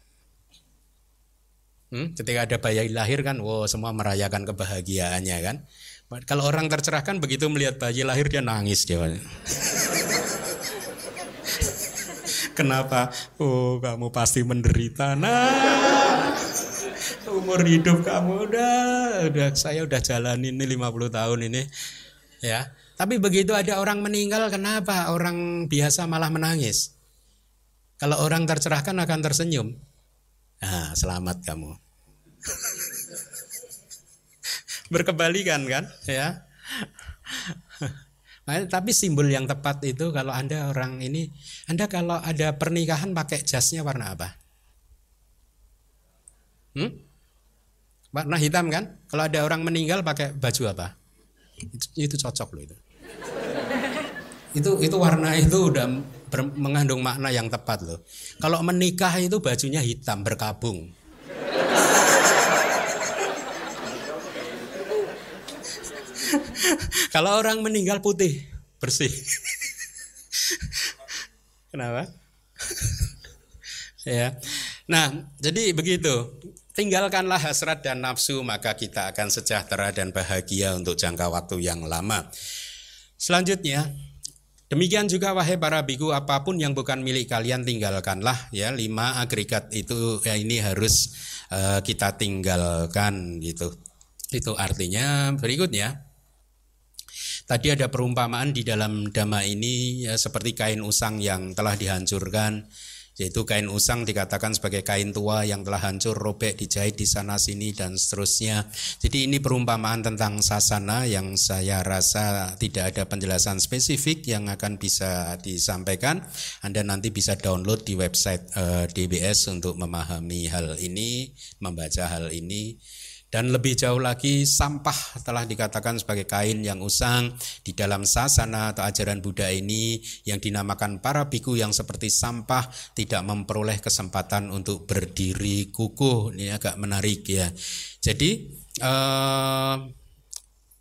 Hmm? Ketika ada bayi lahir kan, wow semua merayakan kebahagiaannya kan. Kalau orang tercerahkan begitu melihat bayi lahir dia nangis dia. [LAUGHS] Kenapa? Oh, kamu pasti menderita. Nah, umur hidup kamu udah udah saya udah jalanin ini 50 tahun ini. Ya. Tapi begitu ada orang meninggal, kenapa orang biasa malah menangis? Kalau orang tercerahkan akan tersenyum. Nah, selamat kamu. [LAUGHS] Berkebalikan kan, ya. [LAUGHS] Nah, tapi simbol yang tepat itu kalau Anda orang ini, Anda kalau ada pernikahan pakai jasnya warna apa? Hmm? Warna hitam kan? Kalau ada orang meninggal pakai baju apa? Itu, itu cocok loh itu itu itu warna itu udah ber, mengandung makna yang tepat loh. Kalau menikah itu bajunya hitam berkabung. [LAUGHS] Kalau orang meninggal putih bersih. [LAUGHS] Kenapa? [LAUGHS] ya. Nah, jadi begitu. Tinggalkanlah hasrat dan nafsu, maka kita akan sejahtera dan bahagia untuk jangka waktu yang lama. Selanjutnya, Demikian juga wahai para biku apa pun yang bukan milik kalian tinggalkanlah ya lima agregat itu ya ini harus uh, kita tinggalkan gitu. Itu artinya berikutnya Tadi ada perumpamaan di dalam dhamma ini ya, seperti kain usang yang telah dihancurkan yaitu kain usang dikatakan sebagai kain tua yang telah hancur, robek, dijahit di sana sini dan seterusnya. Jadi ini perumpamaan tentang sasana yang saya rasa tidak ada penjelasan spesifik yang akan bisa disampaikan. Anda nanti bisa download di website uh, eh, DBS untuk memahami hal ini, membaca hal ini. Dan lebih jauh lagi sampah telah dikatakan sebagai kain yang usang di dalam sasana atau ajaran Buddha ini yang dinamakan para biku yang seperti sampah tidak memperoleh kesempatan untuk berdiri kukuh. Ini agak menarik ya. Jadi uh,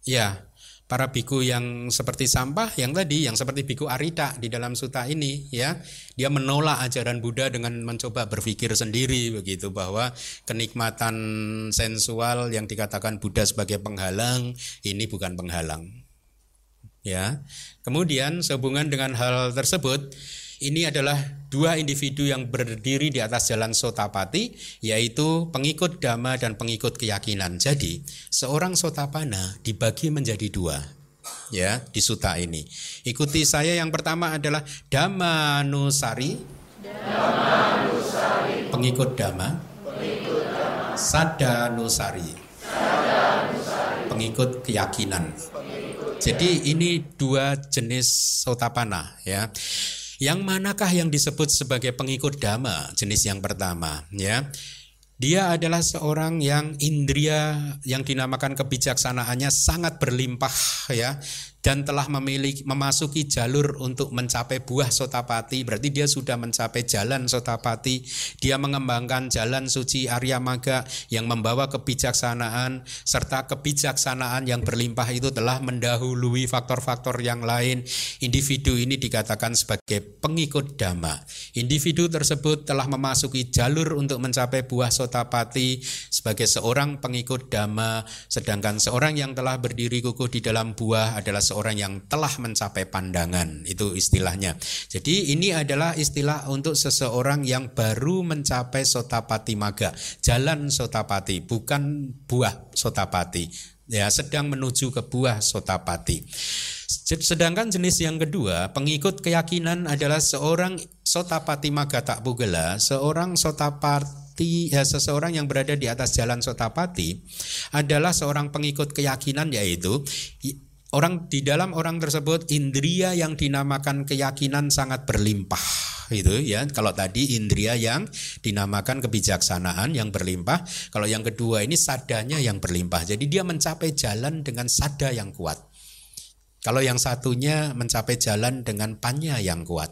ya para biku yang seperti sampah yang tadi yang seperti biku Arita di dalam suta ini ya dia menolak ajaran Buddha dengan mencoba berpikir sendiri begitu bahwa kenikmatan sensual yang dikatakan Buddha sebagai penghalang ini bukan penghalang. Ya. Kemudian sehubungan dengan hal tersebut ini adalah dua individu yang berdiri di atas jalan sotapati, yaitu pengikut dhamma dan pengikut keyakinan. Jadi, seorang sotapana dibagi menjadi dua. Ya, di suta ini. Ikuti saya yang pertama adalah Dhamma Nusari. Pengikut dhamma. Sada Nusari. Pengikut keyakinan. Jadi ini dua jenis sotapana ya. Yang manakah yang disebut sebagai pengikut dhamma jenis yang pertama ya. Dia adalah seorang yang indria yang dinamakan kebijaksanaannya sangat berlimpah ya dan telah memiliki memasuki jalur untuk mencapai buah sotapati. Berarti dia sudah mencapai jalan sotapati. Dia mengembangkan jalan suci Arya Maga yang membawa kebijaksanaan serta kebijaksanaan yang berlimpah itu telah mendahului faktor-faktor yang lain. Individu ini dikatakan sebagai pengikut dhamma. Individu tersebut telah memasuki jalur untuk mencapai buah sotapati sebagai seorang pengikut dhamma. Sedangkan seorang yang telah berdiri kukuh di dalam buah adalah seorang yang telah mencapai pandangan itu istilahnya. Jadi ini adalah istilah untuk seseorang yang baru mencapai sotapati maga, jalan sotapati, bukan buah sotapati. Ya, sedang menuju ke buah sotapati. Sedangkan jenis yang kedua, pengikut keyakinan adalah seorang sotapati maga tak bugela, seorang sotapati ya, seseorang yang berada di atas jalan sotapati adalah seorang pengikut keyakinan yaitu Orang di dalam orang tersebut indria yang dinamakan keyakinan sangat berlimpah itu ya. Kalau tadi indria yang dinamakan kebijaksanaan yang berlimpah, kalau yang kedua ini sadanya yang berlimpah. Jadi dia mencapai jalan dengan sada yang kuat. Kalau yang satunya mencapai jalan dengan panya yang kuat.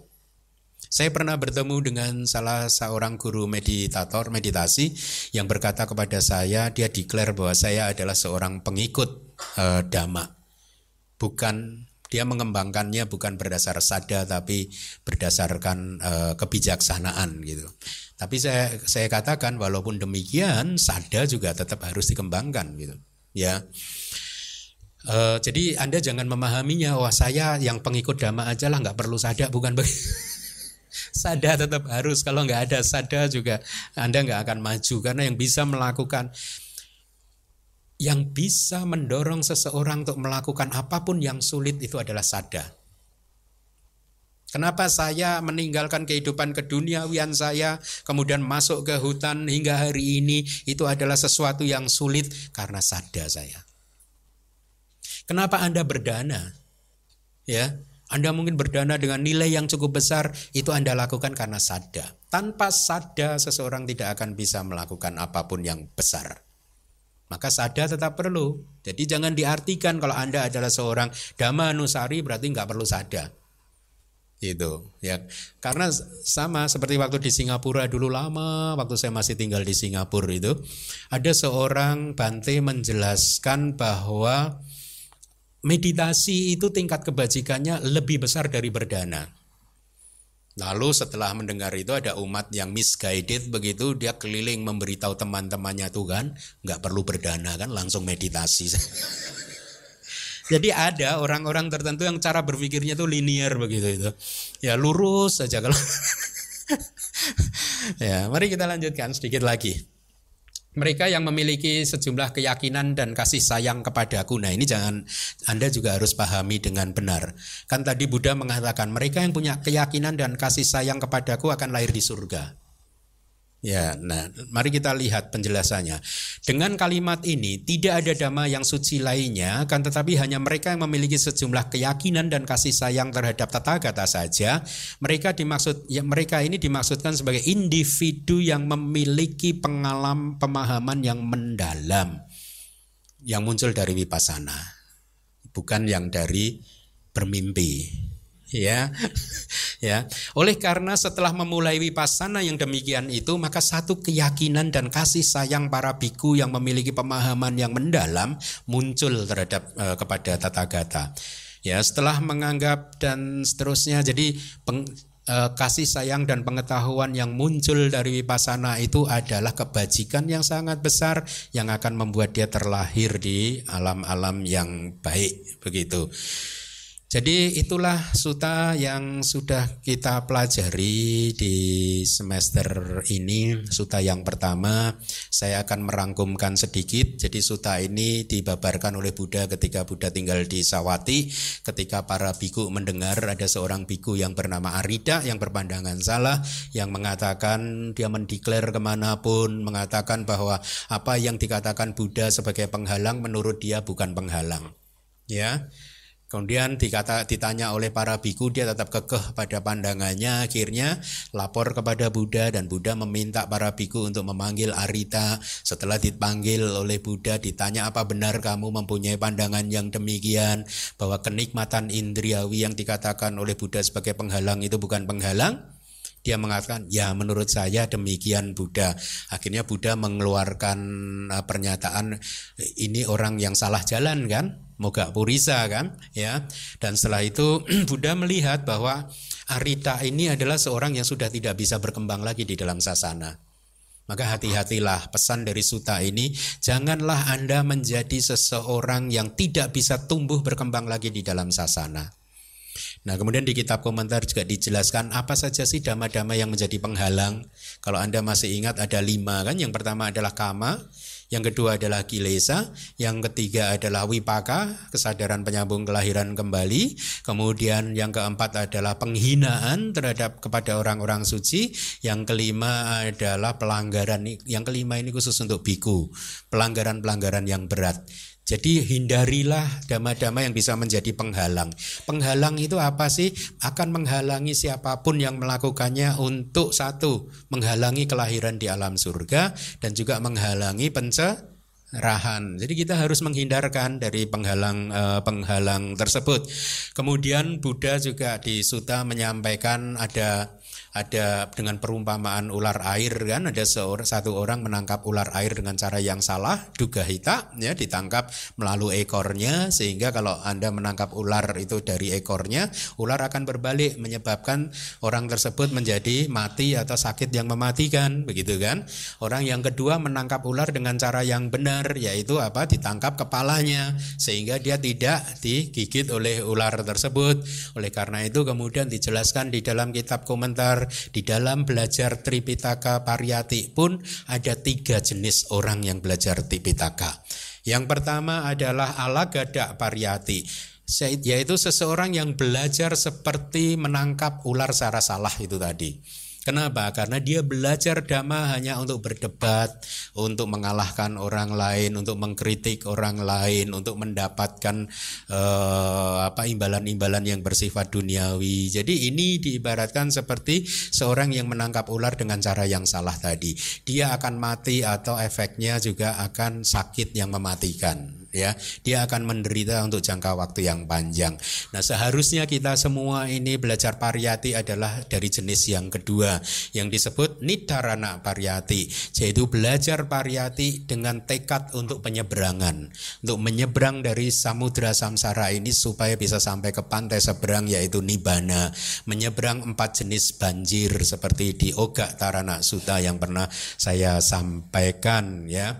Saya pernah bertemu dengan salah seorang guru meditator meditasi yang berkata kepada saya, dia declare bahwa saya adalah seorang pengikut uh, dhamma bukan dia mengembangkannya bukan berdasar sada tapi berdasarkan uh, kebijaksanaan gitu. Tapi saya saya katakan walaupun demikian sada juga tetap harus dikembangkan gitu. Ya. Uh, jadi Anda jangan memahaminya wah saya yang pengikut dhamma aja lah nggak perlu sada bukan begitu. [LAUGHS] sada tetap harus kalau nggak ada sada juga Anda nggak akan maju karena yang bisa melakukan yang bisa mendorong seseorang untuk melakukan apa pun yang sulit itu adalah sada. Kenapa saya meninggalkan kehidupan keduniawian saya, kemudian masuk ke hutan hingga hari ini, itu adalah sesuatu yang sulit karena sada saya. Kenapa Anda berdana? Ya, Anda mungkin berdana dengan nilai yang cukup besar, itu Anda lakukan karena sada. Tanpa sada seseorang tidak akan bisa melakukan apa pun yang besar. Maka sada tetap perlu. Jadi jangan diartikan kalau Anda adalah seorang dhamma nusari berarti nggak perlu sada itu ya. Karena sama seperti waktu di Singapura dulu lama waktu saya masih tinggal di Singapura itu ada seorang Bante menjelaskan bahwa meditasi itu tingkat kebajikannya lebih besar dari berdana Lalu setelah mendengar itu ada umat yang misguided begitu dia keliling memberitahu teman-temannya tuh kan nggak perlu berdana kan langsung meditasi [LAUGHS] Jadi ada orang-orang tertentu yang cara berpikirnya itu linear begitu itu. Ya lurus saja kalau. [LAUGHS] ya, mari kita lanjutkan sedikit lagi. Mereka yang memiliki sejumlah keyakinan dan kasih sayang kepadaku. Nah, ini jangan Anda juga harus pahami dengan benar. Kan tadi Buddha mengatakan mereka yang punya keyakinan dan kasih sayang kepadaku akan lahir di surga. Ya, nah, mari kita lihat penjelasannya. Dengan kalimat ini tidak ada dhamma yang suci lainnya, kan tetapi hanya mereka yang memiliki sejumlah keyakinan dan kasih sayang terhadap tata kata saja. Mereka dimaksud, ya, mereka ini dimaksudkan sebagai individu yang memiliki pengalaman pemahaman yang mendalam, yang muncul dari vipassana, bukan yang dari bermimpi ya. [LAUGHS] Ya. Oleh karena setelah memulai vipassana yang demikian itu maka satu keyakinan dan kasih sayang para biku yang memiliki pemahaman yang mendalam muncul terhadap uh, kepada tata gata. Ya setelah menganggap dan seterusnya jadi peng, uh, kasih sayang dan pengetahuan yang muncul dari vipassana itu adalah kebajikan yang sangat besar yang akan membuat dia terlahir di alam-alam yang baik begitu. Jadi itulah suta yang sudah kita pelajari di semester ini. Suta yang pertama saya akan merangkumkan sedikit. Jadi suta ini dibabarkan oleh Buddha ketika Buddha tinggal di Sawati. Ketika para biku mendengar ada seorang biku yang bernama Arida yang berpandangan salah. Yang mengatakan dia mendeklar ke mana pun. Mengatakan bahwa apa yang dikatakan Buddha sebagai penghalang menurut dia bukan penghalang. Ya, Kemudian dikata, ditanya oleh para biku dia tetap kekeh pada pandangannya. Akhirnya lapor kepada Buddha dan Buddha meminta para biku untuk memanggil Arita. Setelah dipanggil oleh Buddha ditanya apa benar kamu mempunyai pandangan yang demikian? Bahwa kenikmatan indriawi yang dikatakan oleh Buddha sebagai penghalang itu bukan penghalang. Dia mengatakan, ya menurut saya demikian Buddha. Akhirnya Buddha mengeluarkan uh, pernyataan, ini orang yang salah jalan kan, moga purisa kan, ya. Dan setelah itu [CLEARS THROAT] Buddha melihat bahwa Arita ini adalah seorang yang sudah tidak bisa berkembang lagi di dalam sasana. Maka hati-hatilah pesan dari suta ini, janganlah Anda menjadi seseorang yang tidak bisa tumbuh berkembang lagi di dalam sasana. Nah kemudian di kitab komentar juga dijelaskan apa saja sih dama-dama yang menjadi penghalang. Kalau Anda masih ingat ada lima kan. Yang pertama adalah kama, yang kedua adalah kilesa, yang ketiga adalah wipaka, kesadaran penyambung kelahiran kembali. Kemudian yang keempat adalah penghinaan terhadap kepada orang-orang suci. Yang kelima adalah pelanggaran. Yang kelima ini khusus untuk biku, pelanggaran-pelanggaran yang berat. Jadi hindarilah dama-dama yang bisa menjadi penghalang. Penghalang itu apa sih? Akan menghalangi siapa pun yang melakukannya untuk satu, menghalangi kelahiran di alam surga dan juga menghalangi pencerahan. Jadi kita harus menghindarkan dari penghalang eh, tersebut. Kemudian Buddha juga di Sutta menyampaikan ada ada dengan perumpamaan ular air kan ada seorang satu orang menangkap ular air dengan cara yang salah duga hita ya ditangkap melalui ekornya sehingga kalau Anda menangkap ular itu dari ekornya ular akan berbalik menyebabkan orang tersebut menjadi mati atau sakit yang mematikan begitu kan? Orang yang kedua menangkap ular dengan cara yang benar yaitu apa? Ditangkap kepalanya sehingga dia tidak digigit oleh ular tersebut. Oleh karena itu kemudian dijelaskan di dalam kitab komentar di dalam belajar Tripitaka Pariyati pun ada tiga jenis orang yang belajar Tripitaka. Yang pertama adalah ala gadak pariyati yaitu seseorang yang belajar seperti menangkap ular secara salah itu tadi. Kenapa? Karena dia belajar dhamma hanya untuk berdebat, untuk mengalahkan orang lain, untuk mengkritik orang lain, untuk mendapatkan uh, apa imbalan-imbalan yang bersifat duniawi. Jadi ini diibaratkan seperti seorang yang menangkap ular dengan cara yang salah tadi. Dia akan mati atau efeknya juga akan sakit yang mematikan ya dia akan menderita untuk jangka waktu yang panjang. Nah seharusnya kita semua ini belajar pariyati adalah dari jenis yang kedua yang disebut nidarana pariyati, yaitu belajar pariyati dengan tekad untuk penyeberangan, untuk menyeberang dari samudra samsara ini supaya bisa sampai ke pantai seberang yaitu nibana, menyeberang empat jenis banjir seperti di Oga Tarana Suta yang pernah saya sampaikan ya.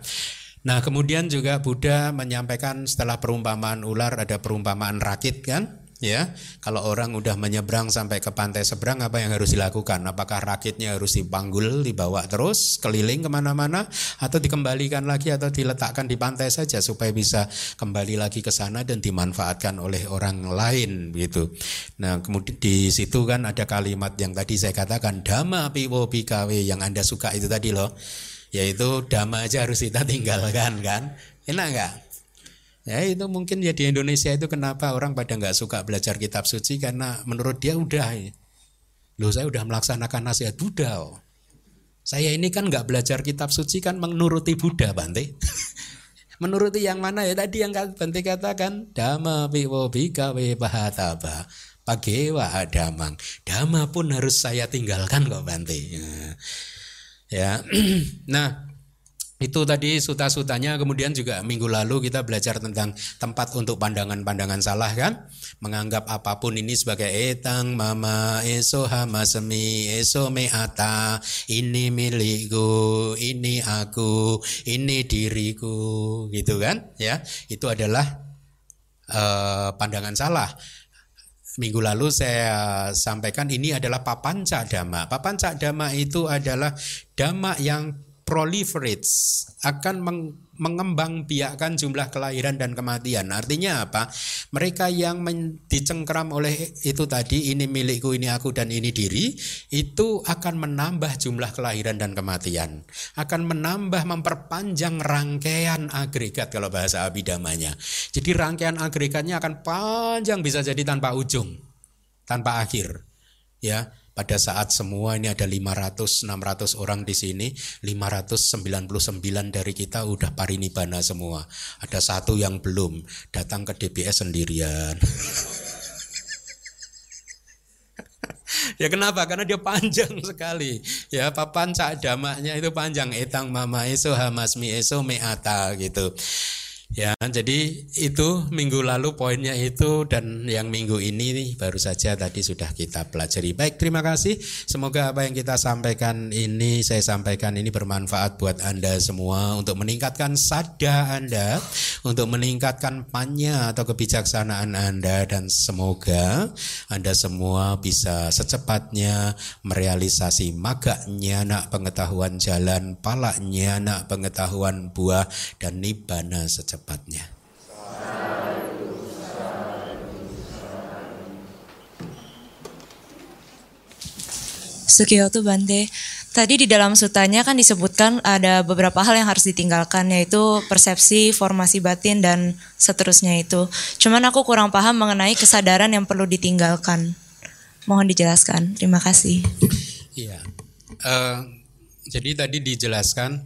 Nah kemudian juga Buddha menyampaikan setelah perumpamaan ular ada perumpamaan rakit kan? Ya kalau orang udah menyeberang sampai ke pantai seberang apa yang harus dilakukan? Apakah rakitnya harus dipanggul dibawa terus keliling ke mana-mana atau dikembalikan lagi atau diletakkan di pantai saja supaya bisa kembali lagi ke sana dan dimanfaatkan oleh orang lain gitu. Nah kemudian di situ kan ada kalimat yang tadi saya katakan dhamma piwo bikawe yang anda suka itu tadi loh yaitu dhamma aja harus kita [LAUGHS] tinggalkan kan? Enak nggak? Ya itu mungkin ya di Indonesia itu kenapa orang pada nggak suka belajar kitab suci? Karena menurut dia udah loh saya udah melaksanakan nasihat Buddha oh. saya ini kan nggak belajar kitab suci kan menuruti Buddha Bante. [LAUGHS] Menuruti yang mana? Ya tadi yang Bante katakan dhamma piwo bikawe pahataba pagewa damang dhamma pun harus saya tinggalkan kok Bante. Ya. Ya. [CLEARS THROAT] nah, itu tadi suta-sutanya. Kemudian juga minggu lalu kita belajar tentang tempat untuk pandangan-pandangan salah kan? Menganggap apa pun ini sebagai etang mama eso hama semi eso meata ini milikku ini aku ini diriku gitu kan? Ya itu adalah uh, pandangan salah Minggu lalu saya sampaikan ini adalah papanca dhamma. Papanca dhamma itu adalah dhamma yang proliferates akan meng, mengembang biakkan jumlah kelahiran dan kematian. Artinya apa? Mereka yang dicengkram oleh itu tadi ini milikku, ini aku dan ini diri itu akan menambah jumlah kelahiran dan kematian. Akan menambah memperpanjang rangkaian agregat kalau bahasa abidamanya. Jadi rangkaian agregatnya akan panjang bisa jadi tanpa ujung, tanpa akhir. Ya, pada saat semua ini ada 500 600 orang di sini 599 dari kita udah parinibana semua ada satu yang belum datang ke DBS sendirian [LAUGHS] Ya kenapa? Karena dia panjang [LAUGHS] sekali. Ya papan cak damaknya itu panjang. Etang mama eso hamasmi eso meata gitu. Ya, jadi itu minggu lalu poinnya itu dan yang minggu ini baru saja tadi sudah kita pelajari. Baik, terima kasih. Semoga apa yang kita sampaikan ini saya sampaikan ini bermanfaat buat Anda semua untuk meningkatkan sada Anda, untuk meningkatkan panya atau kebijaksanaan Anda dan semoga Anda semua bisa secepatnya merealisasi maganya nak pengetahuan jalan, palaknya nak pengetahuan buah dan nibbana secepat secepatnya. Sukiyoto Bante, tadi di dalam sutanya kan disebutkan ada beberapa hal yang harus ditinggalkan yaitu persepsi, formasi batin dan seterusnya itu. Cuman aku kurang paham mengenai kesadaran yang perlu ditinggalkan. Mohon dijelaskan. Terima kasih. Iya. Uh, jadi tadi dijelaskan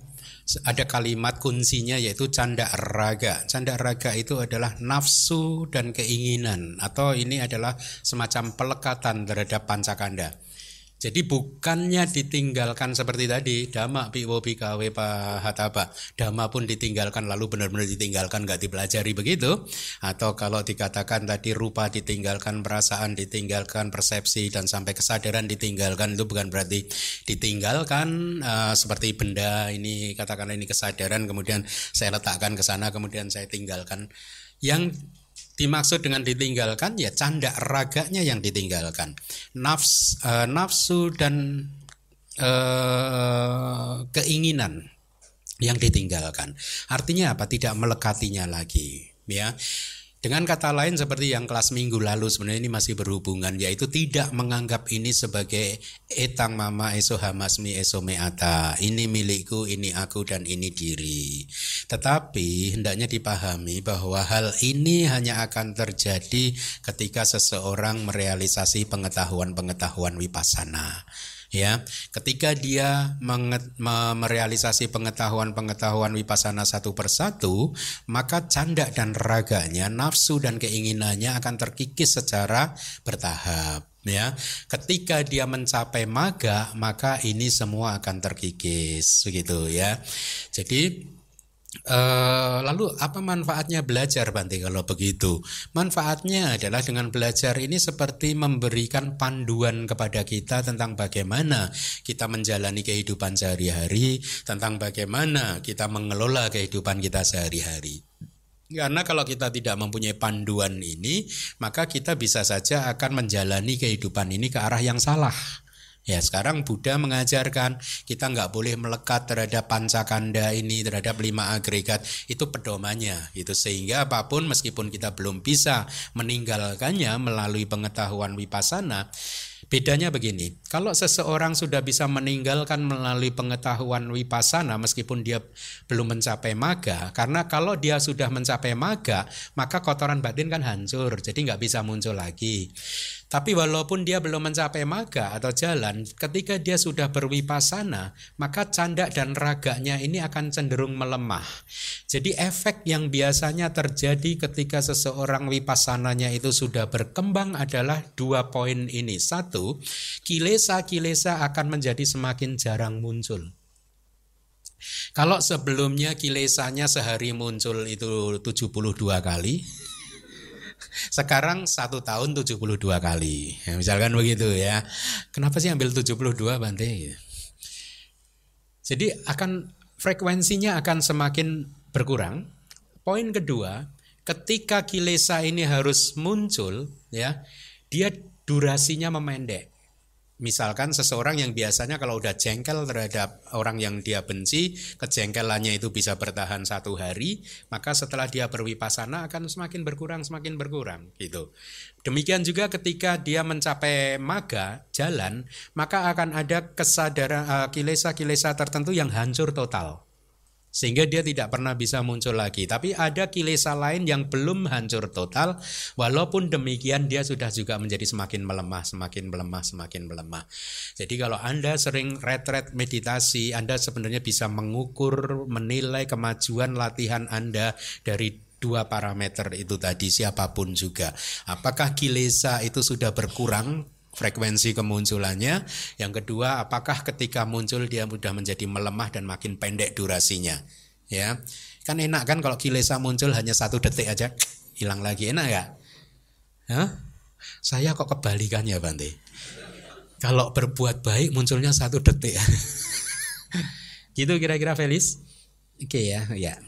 ada kalimat kuncinya yaitu canda raga. Canda raga itu adalah nafsu dan keinginan atau ini adalah semacam pelekatan terhadap pancakanda. Jadi bukannya ditinggalkan seperti tadi dhamma piwo bikawe pahataba. Dhamma pun ditinggalkan lalu benar-benar ditinggalkan nggak dipelajari begitu? Atau kalau dikatakan tadi rupa ditinggalkan perasaan ditinggalkan persepsi dan sampai kesadaran ditinggalkan itu bukan berarti ditinggalkan uh, seperti benda ini katakanlah ini kesadaran kemudian saya letakkan ke sana kemudian saya tinggalkan. Yang dimaksud dengan ditinggalkan ya canda raganya yang ditinggalkan nafs uh, nafsu dan uh, keinginan yang ditinggalkan. Artinya apa? Tidak melekatinya lagi, ya. Dengan kata lain seperti yang kelas minggu lalu sebenarnya ini masih berhubungan yaitu tidak menganggap ini sebagai etang mama eso hamasmi eso meata ini milikku ini aku dan ini diri. Tetapi hendaknya dipahami bahwa hal ini hanya akan terjadi ketika seseorang merealisasi pengetahuan-pengetahuan wipasana ya ketika dia merealisasi pengetahuan-pengetahuan wipasana satu persatu maka canda dan raganya nafsu dan keinginannya akan terkikis secara bertahap ya. Ketika dia mencapai maga maka ini semua akan terkikis begitu ya. Jadi Uh, lalu apa manfaatnya belajar Bante kalau begitu? Manfaatnya adalah dengan belajar ini seperti memberikan panduan kepada kita tentang bagaimana kita menjalani kehidupan sehari-hari, tentang bagaimana kita mengelola kehidupan kita sehari-hari. Karena kalau kita tidak mempunyai panduan ini, maka kita bisa saja akan menjalani kehidupan ini ke arah yang salah. Ya sekarang Buddha mengajarkan kita nggak boleh melekat terhadap pancakanda ini terhadap lima agregat. Itu pedomannya itu sehingga apa pun meskipun kita belum bisa meninggalkannya melalui pengetahuan wipasana Bedanya begini, kalau seseorang sudah bisa meninggalkan melalui pengetahuan wipasana meskipun dia belum mencapai maga, karena kalau dia sudah mencapai maga, maka kotoran batin kan hancur, jadi nggak bisa muncul lagi. Tapi walaupun dia belum mencapai maga atau jalan, ketika dia sudah berwipasana, maka canda dan raganya ini akan cenderung melemah. Jadi efek yang biasanya terjadi ketika seseorang wipasananya itu sudah berkembang adalah dua poin ini. Satu, kilesa-kilesa akan menjadi semakin jarang muncul. Kalau sebelumnya kilesanya sehari muncul itu 72 kali, sekarang satu tahun 72 kali. Ya, misalkan begitu ya. Kenapa sih ambil 72 Bante? Jadi akan frekuensinya akan semakin berkurang. Poin kedua, ketika kilesa ini harus muncul ya, dia durasinya memendek. Misalkan seseorang yang biasanya kalau udah jengkel terhadap orang yang dia benci, kejengkelannya itu bisa bertahan satu hari, maka setelah dia berwipasana akan semakin berkurang, semakin berkurang gitu. Demikian juga ketika dia mencapai maga, jalan, maka akan ada kesadaran uh, kilesa-kilesa tertentu yang hancur total sehingga dia tidak pernah bisa muncul lagi. Tapi ada kilesa lain yang belum hancur total, walaupun demikian dia sudah juga menjadi semakin melemah, semakin melemah, semakin melemah. Jadi kalau Anda sering retret meditasi, Anda sebenarnya bisa mengukur, menilai kemajuan latihan Anda dari dua parameter itu tadi siapa pun juga. Apakah kilesa itu sudah berkurang frekuensi kemunculannya. Yang kedua, apakah ketika muncul dia mudah menjadi melemah dan makin pendek durasinya? Ya, kan enak kan kalau kilesa muncul hanya satu detik aja hilang lagi enak ya? Hah? Saya kok kebalikannya Bante. Kalau berbuat baik munculnya satu detik. [LAUGHS] gitu kira-kira Felis? Oke okay, ya, ya.